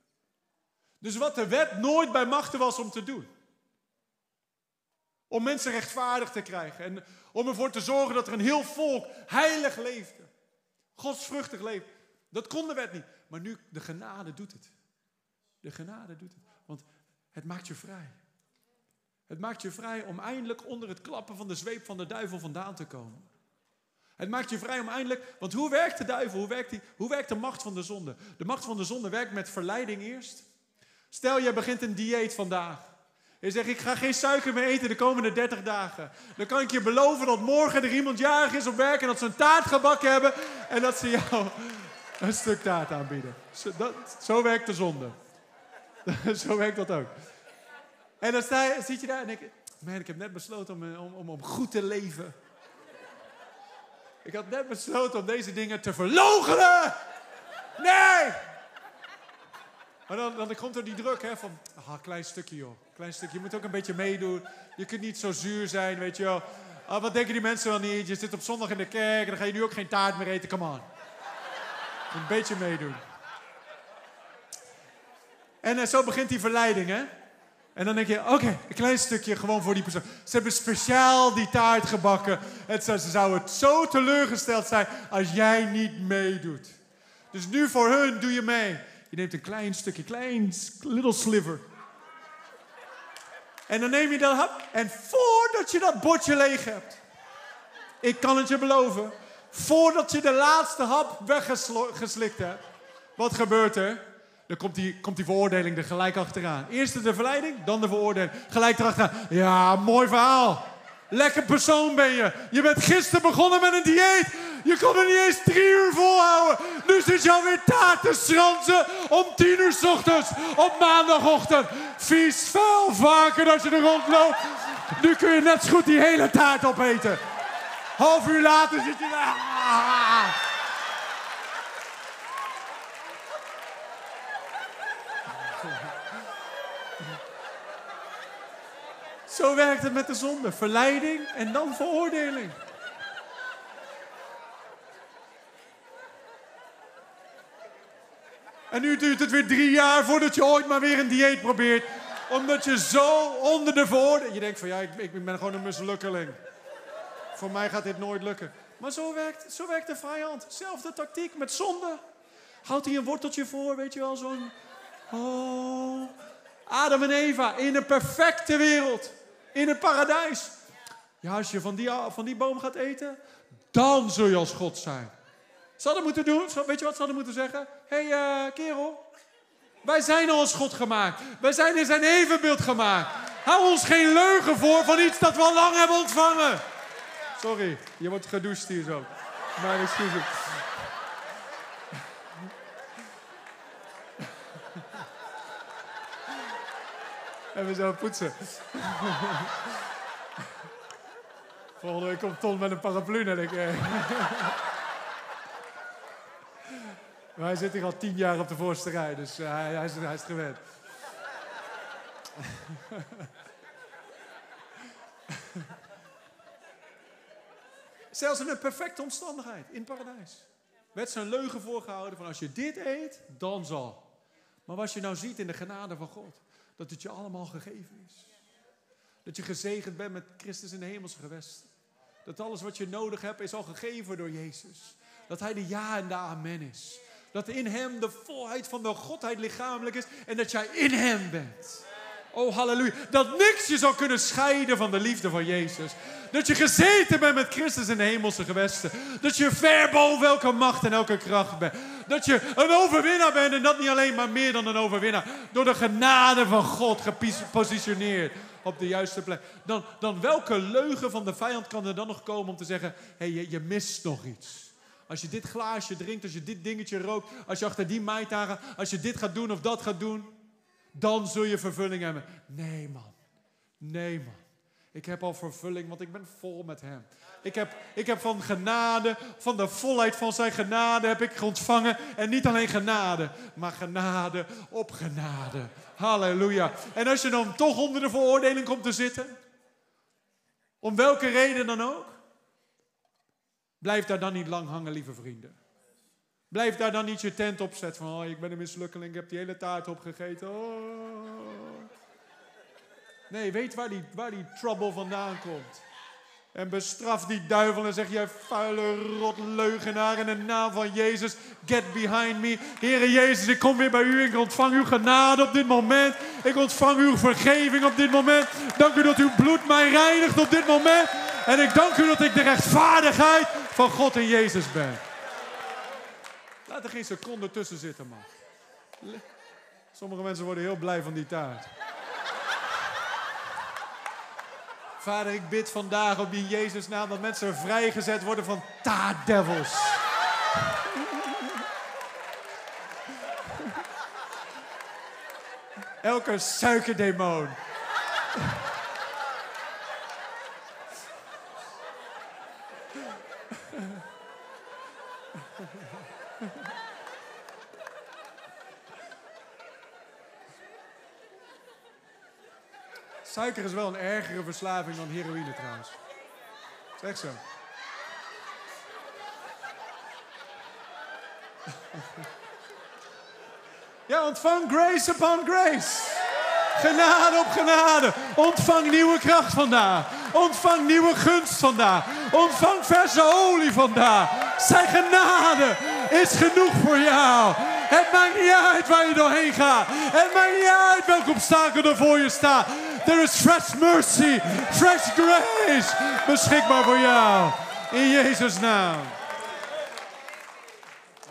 Dus wat de wet nooit bij machten was om te doen. Om mensen rechtvaardig te krijgen en om ervoor te zorgen dat er een heel volk heilig leefde. Godsvruchtig leefde. Dat kon de wet niet. Maar nu, de genade doet het. De genade doet het. Want het maakt je vrij. Het maakt je vrij om eindelijk onder het klappen van de zweep van de duivel vandaan te komen. Het maakt je vrij om eindelijk, want hoe werkt de duivel? Hoe werkt, die, hoe werkt de macht van de zonde? De macht van de zonde werkt met verleiding eerst. Stel, je begint een dieet vandaag. Je zegt, ik ga geen suiker meer eten de komende 30 dagen. Dan kan ik je beloven dat morgen er iemand jarig is op werk en dat ze een taart gebakken hebben en dat ze jou een stuk taart aanbieden. Zo, dat, zo werkt de zonde. zo werkt dat ook. En dan sta je, zit je daar en denk man, ik heb net besloten om, om, om, om goed te leven. Ik had net besloten om deze dingen te verloochenen. Nee! Maar dan, dan komt er die druk hè, van, ah, klein stukje joh, klein stukje. Je moet ook een beetje meedoen. Je kunt niet zo zuur zijn, weet je wel. Ah, wat denken die mensen wel niet? Je zit op zondag in de kerk en dan ga je nu ook geen taart meer eten. Come on. Een beetje meedoen. En uh, zo begint die verleiding, hè? En dan denk je, oké, een klein stukje gewoon voor die persoon. Ze hebben speciaal die taart gebakken. En ze, ze zouden het zo teleurgesteld zijn als jij niet meedoet. Dus nu voor hun doe je mee. Je neemt een klein stukje, klein little sliver. En dan neem je dat hap. En voordat je dat bordje leeg hebt. Ik kan het je beloven. Voordat je de laatste hap weggeslikt hebt. Wat gebeurt er? Dan komt die, komt die veroordeling er gelijk achteraan. Eerst de verleiding, dan de veroordeling. Gelijk erachteraan. Ja, mooi verhaal. Lekker persoon ben je. Je bent gisteren begonnen met een dieet. Je kon er niet eens drie uur volhouden. Nu zit je alweer taart te schransen om tien uur s ochtends op maandagochtend. Vies, vuil, vaker dat je er rondloopt. Nu kun je net zo goed die hele taart opeten. Half uur later zit je daar. Zo werkt het met de zonde. Verleiding en dan veroordeling. En nu duurt het weer drie jaar voordat je ooit maar weer een dieet probeert. Omdat je zo onder de voordelen... Je denkt van ja, ik, ik ben gewoon een mislukkeling. Voor mij gaat dit nooit lukken. Maar zo werkt, zo werkt de vijand. Zelfde tactiek met zonde. Houdt hij een worteltje voor, weet je wel, zo'n... Oh, Adam en Eva in een perfecte wereld. In het paradijs. Ja, als je van die, van die boom gaat eten, dan zul je als God zijn. Ze hadden moeten doen, weet je wat ze hadden moeten zeggen? Hé hey, uh, kerel, wij zijn al als God gemaakt. Wij zijn in zijn evenbeeld gemaakt. Hou ons geen leugen voor van iets dat we al lang hebben ontvangen. Sorry, je wordt gedoucht hier zo. Mijn excuses. We zo poetsen. Volgende week komt Ton met een paraplu en ik. Eh. maar hij zit hier al tien jaar op de voorste rij, dus uh, hij, hij, is, hij is gewend. Zelfs in een perfecte omstandigheid, in paradijs. Werd zijn leugen voorgehouden van als je dit eet, dan zal. Maar wat je nou ziet in de genade van God, dat het je allemaal gegeven is. Dat je gezegend bent met Christus in de hemelse gewesten. Dat alles wat je nodig hebt is al gegeven door Jezus. Dat Hij de ja en de amen is. Dat in Hem de volheid van de Godheid lichamelijk is en dat jij in Hem bent. Oh, halleluja. Dat niks je zou kunnen scheiden van de liefde van Jezus. Dat je gezeten bent met Christus in de hemelse gewesten. Dat je ver boven elke macht en elke kracht bent. Dat je een overwinnaar bent en dat niet alleen, maar meer dan een overwinnaar. Door de genade van God gepositioneerd op de juiste plek. Dan, dan welke leugen van de vijand kan er dan nog komen om te zeggen: hé, hey, je, mist nog iets. Als je dit glaasje drinkt, als je dit dingetje rookt, als je achter die maaitagen, als je dit gaat doen of dat gaat doen, dan zul je vervulling hebben. Nee, man. Nee, man. Ik heb al vervulling, want ik ben vol met Hem. Ik heb, ik heb van genade, van de volheid van zijn genade heb ik ontvangen. En niet alleen genade, maar genade op genade. Halleluja. En als je dan toch onder de veroordeling komt te zitten, om welke reden dan ook, blijf daar dan niet lang hangen, lieve vrienden. Blijf daar dan niet je tent opzetten van, oh, ik ben een mislukkeling, ik heb die hele taart opgegeten. Oh. Nee, weet waar die, waar die trouble vandaan komt. En bestraf die duivel en zeg jij vuile rot leugenaar in de naam van Jezus. Get behind me. Heere Jezus, ik kom weer bij u. Ik ontvang uw genade op dit moment. Ik ontvang uw vergeving op dit moment. Dank u dat uw bloed mij reinigt op dit moment. En ik dank u dat ik de rechtvaardigheid van God en Jezus ben. Laat er geen seconde tussen zitten, man. Sommige mensen worden heel blij van die taart. Vader, ik bid vandaag op die Jezus naam dat mensen vrijgezet worden van taartdevils. Elke suikerdemon. Suiker is wel een ergere verslaving dan heroïne trouwens. Zeg zo. Ja, ontvang grace upon grace. Genade op genade. Ontvang nieuwe kracht vandaag. Ontvang nieuwe gunst vandaag. Ontvang verse olie vandaag. Zijn genade is genoeg voor jou. Het maakt niet uit waar je doorheen gaat. Het maakt niet uit welke obstakel er voor je staat. There is fresh mercy, fresh grace beschikbaar voor jou. In Jezus' naam.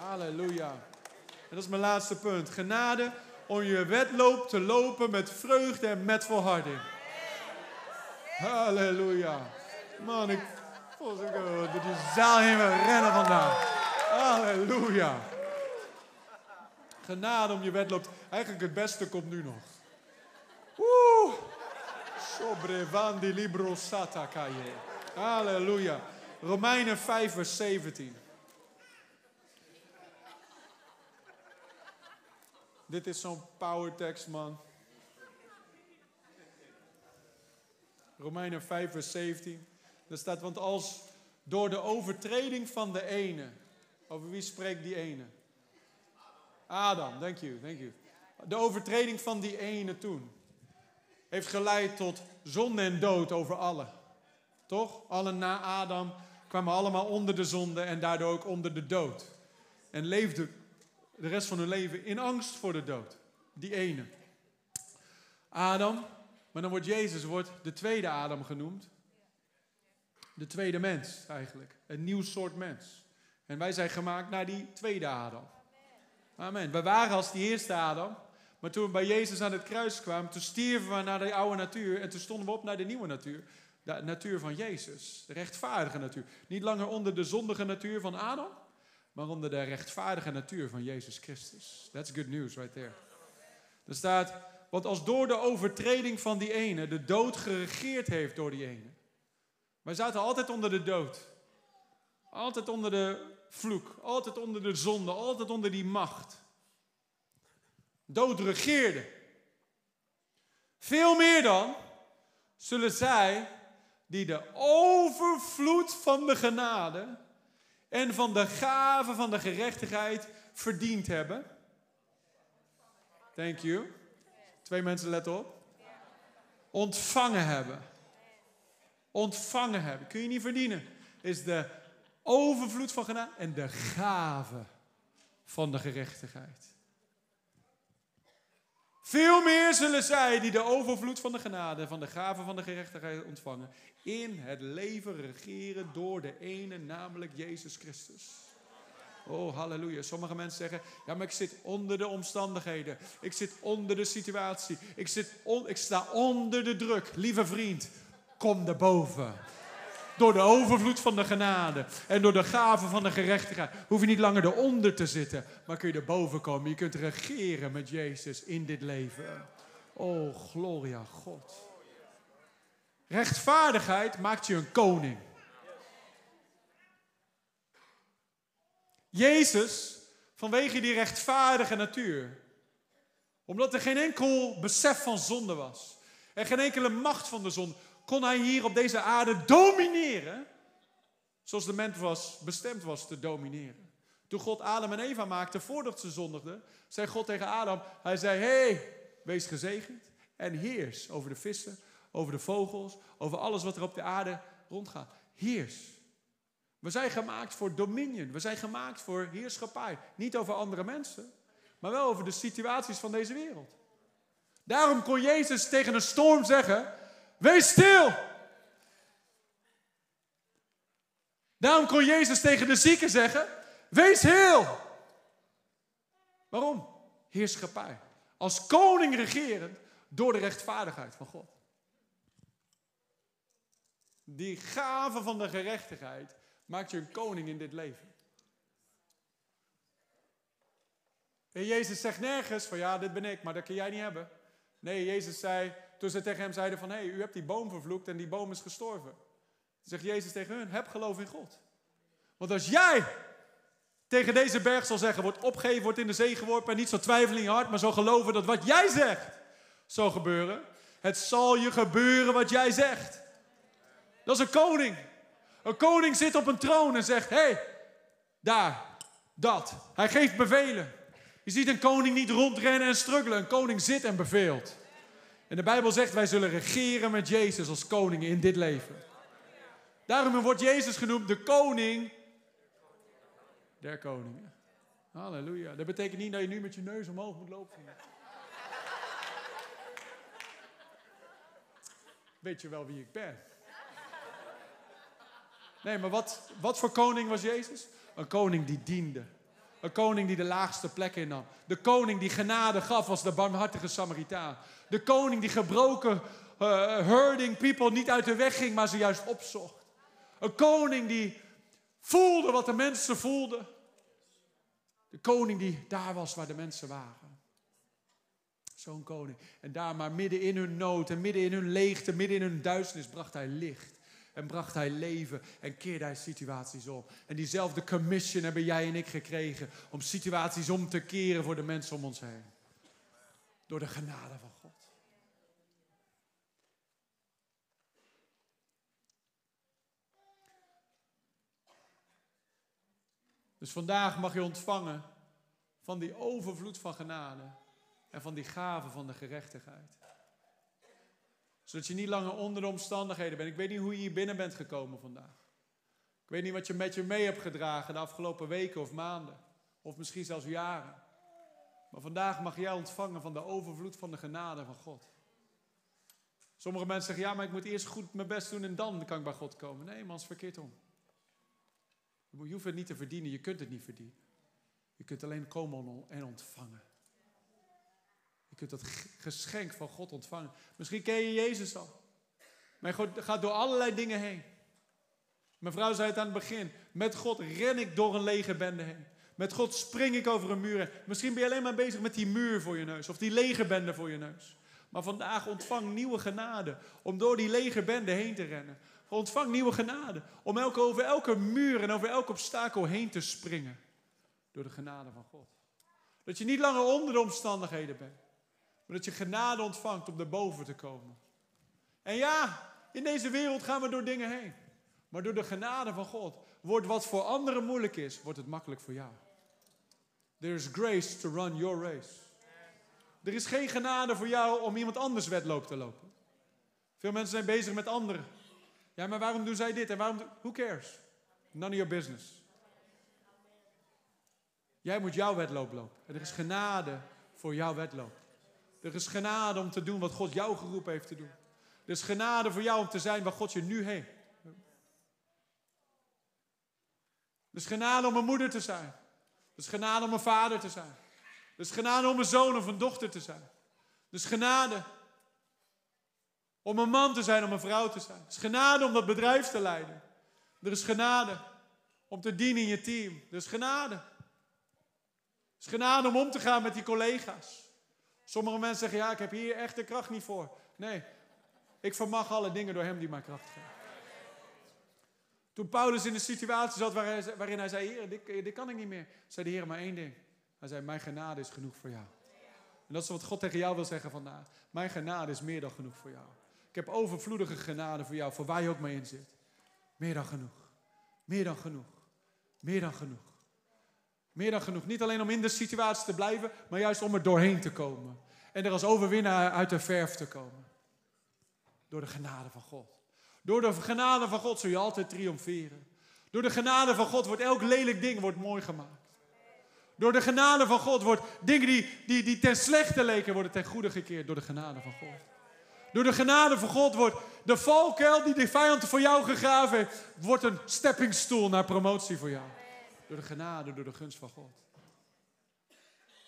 Halleluja. En dat is mijn laatste punt. Genade om je wedloop te lopen met vreugde en met volharding. Halleluja. Man, ik voel zo. Dat zaal heen wil rennen vandaag. Halleluja. Genade om je wedloop. Eigenlijk het beste komt nu nog. Oeh. Sobrevandi libro satakaye. Halleluja. Romeinen 5 vers 17. Dit is zo'n power text, man. Romeinen 5 vers 17. Daar staat, want als door de overtreding van de ene. Over wie spreekt die ene? Adam, thank you, thank you. De overtreding van die ene toen heeft geleid tot zonde en dood over allen. Toch? Allen na Adam kwamen allemaal onder de zonde en daardoor ook onder de dood. En leefden de rest van hun leven in angst voor de dood. Die ene. Adam, maar dan wordt Jezus wordt de tweede Adam genoemd. De tweede mens eigenlijk. Een nieuw soort mens. En wij zijn gemaakt naar die tweede Adam. Amen. We waren als die eerste Adam. Maar toen we bij Jezus aan het kruis kwamen, toen stierven we naar de oude natuur. En toen stonden we op naar de nieuwe natuur. De natuur van Jezus. De rechtvaardige natuur. Niet langer onder de zondige natuur van Adam. Maar onder de rechtvaardige natuur van Jezus Christus. That's good news right there. Er staat, want als door de overtreding van die ene de dood geregeerd heeft door die ene. Wij zaten altijd onder de dood. Altijd onder de vloek. Altijd onder de zonde. Altijd onder die macht. Dood regeerde. Veel meer dan zullen zij die de overvloed van de genade en van de gave van de gerechtigheid verdiend hebben. Thank you. Twee mensen letten op. Ontvangen hebben. Ontvangen hebben. Kun je niet verdienen. Is de overvloed van genade en de gave van de gerechtigheid. Veel meer zullen zij die de overvloed van de genade, van de gave van de gerechtigheid ontvangen, in het leven regeren door de ene, namelijk Jezus Christus. Oh, halleluja. Sommige mensen zeggen, ja, maar ik zit onder de omstandigheden. Ik zit onder de situatie. Ik, zit ik sta onder de druk. Lieve vriend, kom boven. Door de overvloed van de genade en door de gave van de gerechtigheid hoef je niet langer eronder te zitten, maar kun je erboven komen. Je kunt regeren met Jezus in dit leven. Oh, gloria God. Rechtvaardigheid maakt je een koning. Jezus, vanwege die rechtvaardige natuur, omdat er geen enkel besef van zonde was en geen enkele macht van de zonde, kon hij hier op deze aarde domineren. Zoals de mens was, bestemd was te domineren. Toen God Adam en Eva maakte voordat ze zondigden, zei God tegen Adam, hij zei, hey, wees gezegend en heers over de vissen, over de vogels, over alles wat er op de aarde rondgaat. Heers. We zijn gemaakt voor dominion. We zijn gemaakt voor heerschappij. Niet over andere mensen, maar wel over de situaties van deze wereld. Daarom kon Jezus tegen een storm zeggen: Wees stil. Daarom kon Jezus tegen de zieken zeggen: Wees heel. Waarom? Heerschappij. Als koning regerend door de rechtvaardigheid van God. Die gave van de gerechtigheid maakt je een koning in dit leven. En Jezus zegt nergens van ja, dit ben ik, maar dat kun jij niet hebben. Nee, Jezus zei, toen ze tegen hem zeiden van hé, hey, u hebt die boom vervloekt en die boom is gestorven. Zegt Jezus tegen hun, heb geloof in God. Want als jij tegen deze berg zal zeggen, wordt opgeven, wordt in de zee geworpen en niet zo twijfelen in je hart, maar zo geloven dat wat jij zegt zal gebeuren. Het zal je gebeuren wat jij zegt. Dat is een koning. Een koning zit op een troon en zegt: hé, hey, daar, dat. Hij geeft bevelen. Je ziet een koning niet rondrennen en struggelen. Een koning zit en beveelt. En de Bijbel zegt: wij zullen regeren met Jezus als koning in dit leven. Daarom wordt Jezus genoemd de koning der koningen. Halleluja. Dat betekent niet dat je nu met je neus omhoog moet lopen. Weet je wel wie ik ben? Nee, maar wat, wat voor koning was Jezus? Een koning die diende. Een koning die de laagste plek innam. De koning die genade gaf als de barmhartige Samaritaan. De koning die gebroken uh, herding people niet uit de weg ging, maar ze juist opzocht. Een koning die voelde wat de mensen voelden. De koning die daar was waar de mensen waren. Zo'n koning. En daar maar midden in hun nood en midden in hun leegte, midden in hun duisternis bracht hij licht en bracht hij leven en keerde hij situaties om. En diezelfde commission hebben jij en ik gekregen om situaties om te keren voor de mensen om ons heen. Door de genade van God. Dus vandaag mag je ontvangen van die overvloed van genade en van die gave van de gerechtigheid. Zodat je niet langer onder de omstandigheden bent. Ik weet niet hoe je hier binnen bent gekomen vandaag. Ik weet niet wat je met je mee hebt gedragen de afgelopen weken of maanden. Of misschien zelfs jaren. Maar vandaag mag jij ontvangen van de overvloed van de genade van God. Sommige mensen zeggen, ja, maar ik moet eerst goed mijn best doen en dan kan ik bij God komen. Nee, man, is verkeerd om. Je hoeft het niet te verdienen, je kunt het niet verdienen. Je kunt alleen komen en ontvangen. Je kunt dat geschenk van God ontvangen. Misschien ken je Jezus al. Maar je gaat door allerlei dingen heen. Mijn vrouw zei het aan het begin. Met God ren ik door een lege bende heen. Met God spring ik over een muur heen. Misschien ben je alleen maar bezig met die muur voor je neus. Of die lege bende voor je neus. Maar vandaag ontvang nieuwe genade om door die lege bende heen te rennen. Ontvang nieuwe genade om elke, over elke muur en over elk obstakel heen te springen. Door de genade van God. Dat je niet langer onder de omstandigheden bent. Maar dat je genade ontvangt om erboven te komen. En ja, in deze wereld gaan we door dingen heen. Maar door de genade van God wordt wat voor anderen moeilijk is, wordt het makkelijk voor jou. There is grace to run your race. Er is geen genade voor jou om iemand anders wedloop te lopen. Veel mensen zijn bezig met anderen. Ja, maar waarom doen zij dit en waarom... Who cares? None of your business. Jij moet jouw wedloop lopen. En er is genade voor jouw wedloop. Er is genade om te doen wat God jou geroepen heeft te doen. Er is genade voor jou om te zijn waar God je nu heeft. Er is genade om een moeder te zijn. Er is genade om een vader te zijn. Er is genade om een zoon of een dochter te zijn. Er is genade om een man te zijn, om een vrouw te zijn. Er is genade om dat bedrijf te leiden. Er is genade om te dienen in je team. Er is genade. Er is genade om om te gaan met die collega's. Sommige mensen zeggen, ja, ik heb hier echt de kracht niet voor. Nee, ik vermag alle dingen door hem die mij kracht geeft. Toen Paulus in de situatie zat waarin hij zei, Heer, dit, dit kan ik niet meer. Zei de Heer maar één ding. Hij zei, mijn genade is genoeg voor jou. En dat is wat God tegen jou wil zeggen vandaag. Mijn genade is meer dan genoeg voor jou. Ik heb overvloedige genade voor jou, voor waar je ook mee in zit. Meer dan genoeg. Meer dan genoeg. Meer dan genoeg. Meer dan genoeg. Niet alleen om in de situatie te blijven, maar juist om er doorheen te komen. En er als overwinnaar uit de verf te komen. Door de genade van God. Door de genade van God zul je altijd triomferen. Door de genade van God wordt elk lelijk ding wordt mooi gemaakt. Door de genade van God wordt dingen die, die, die ten slechte leken, worden ten goede gekeerd door de genade van God. Door de genade van God wordt de valkuil die de vijand voor jou gegraven heeft, wordt een steppingstoel naar promotie voor jou. Door de genade, door de gunst van God.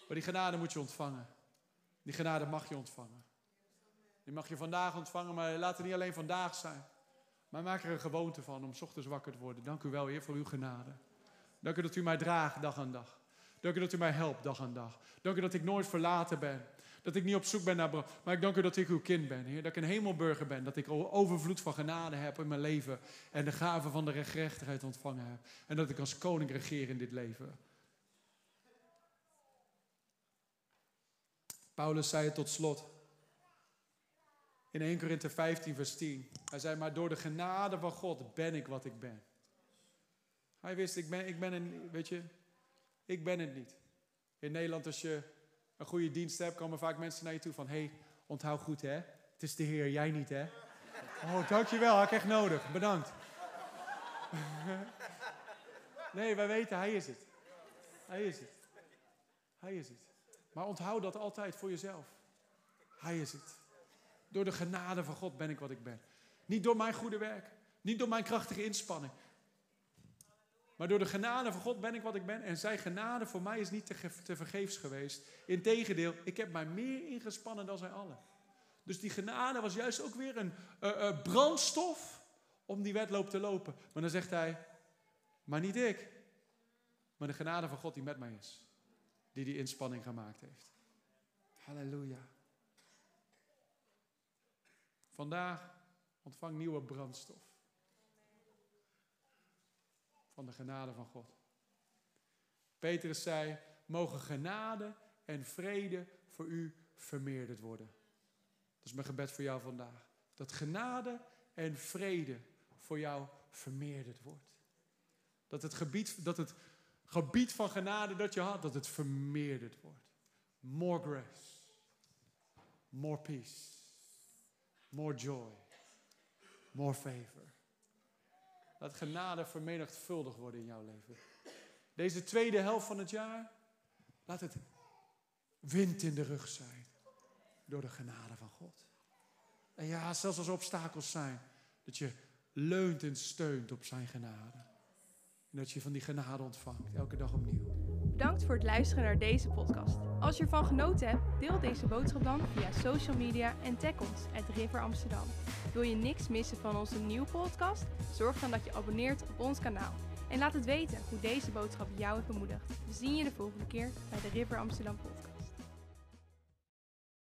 Maar die genade moet je ontvangen. Die genade mag je ontvangen. Die mag je vandaag ontvangen, maar laat het niet alleen vandaag zijn. Maar maak er een gewoonte van om ochtends wakker te worden. Dank u wel, Heer, voor uw genade. Dank u dat u mij draagt dag aan dag. Dank u dat u mij helpt dag aan dag. Dank u dat ik nooit verlaten ben. Dat ik niet op zoek ben naar Maar ik dank u dat ik uw kind ben, Heer. Dat ik een hemelburger ben. Dat ik overvloed van genade heb in mijn leven. En de gave van de gerechtigheid ontvangen heb. En dat ik als koning regeer in dit leven. Paulus zei het tot slot. In 1 Korinthe 15, vers 10. Hij zei, maar door de genade van God ben ik wat ik ben. Hij wist, ik ben, ik ben een, weet je, ik ben het niet. In Nederland, als je een goede dienst hebt, komen vaak mensen naar je toe van, hé, hey, onthoud goed hè, het is de Heer, jij niet hè. Oh, dankjewel, had ik echt nodig, bedankt. nee, wij weten, hij is het. Hij is het. Hij is het. Maar onthoud dat altijd voor jezelf. Hij is het. Door de genade van God ben ik wat ik ben. Niet door mijn goede werk. Niet door mijn krachtige inspanning. Maar door de genade van God ben ik wat ik ben. En zijn genade voor mij is niet te, te vergeefs geweest. Integendeel, ik heb mij meer ingespannen dan zij allen. Dus die genade was juist ook weer een uh, brandstof om die wedloop te lopen. Maar dan zegt hij, maar niet ik. Maar de genade van God die met mij is. Die die inspanning gemaakt heeft. Halleluja. Vandaag ontvang nieuwe brandstof. Van de genade van God. Petrus zei: Mogen genade en vrede voor u vermeerderd worden. Dat is mijn gebed voor jou vandaag. Dat genade en vrede voor jou vermeerderd wordt. Dat het gebied, dat het gebied van genade dat je had, dat het vermeerderd wordt. More grace. More peace. More joy. More favor. Laat genade vermenigvuldigd worden in jouw leven. Deze tweede helft van het jaar, laat het wind in de rug zijn. Door de genade van God. En ja, zelfs als obstakels zijn, dat je leunt en steunt op zijn genade. En dat je van die genade ontvangt, elke dag opnieuw.
Bedankt voor het luisteren naar deze podcast. Als je ervan genoten hebt, deel deze boodschap dan via social media en tag ons, at River Amsterdam. Wil je niks missen van onze nieuwe podcast? Zorg dan dat je abonneert op ons kanaal. En laat het weten hoe deze boodschap jou heeft bemoedigd. We zien je de volgende keer bij de River Amsterdam podcast.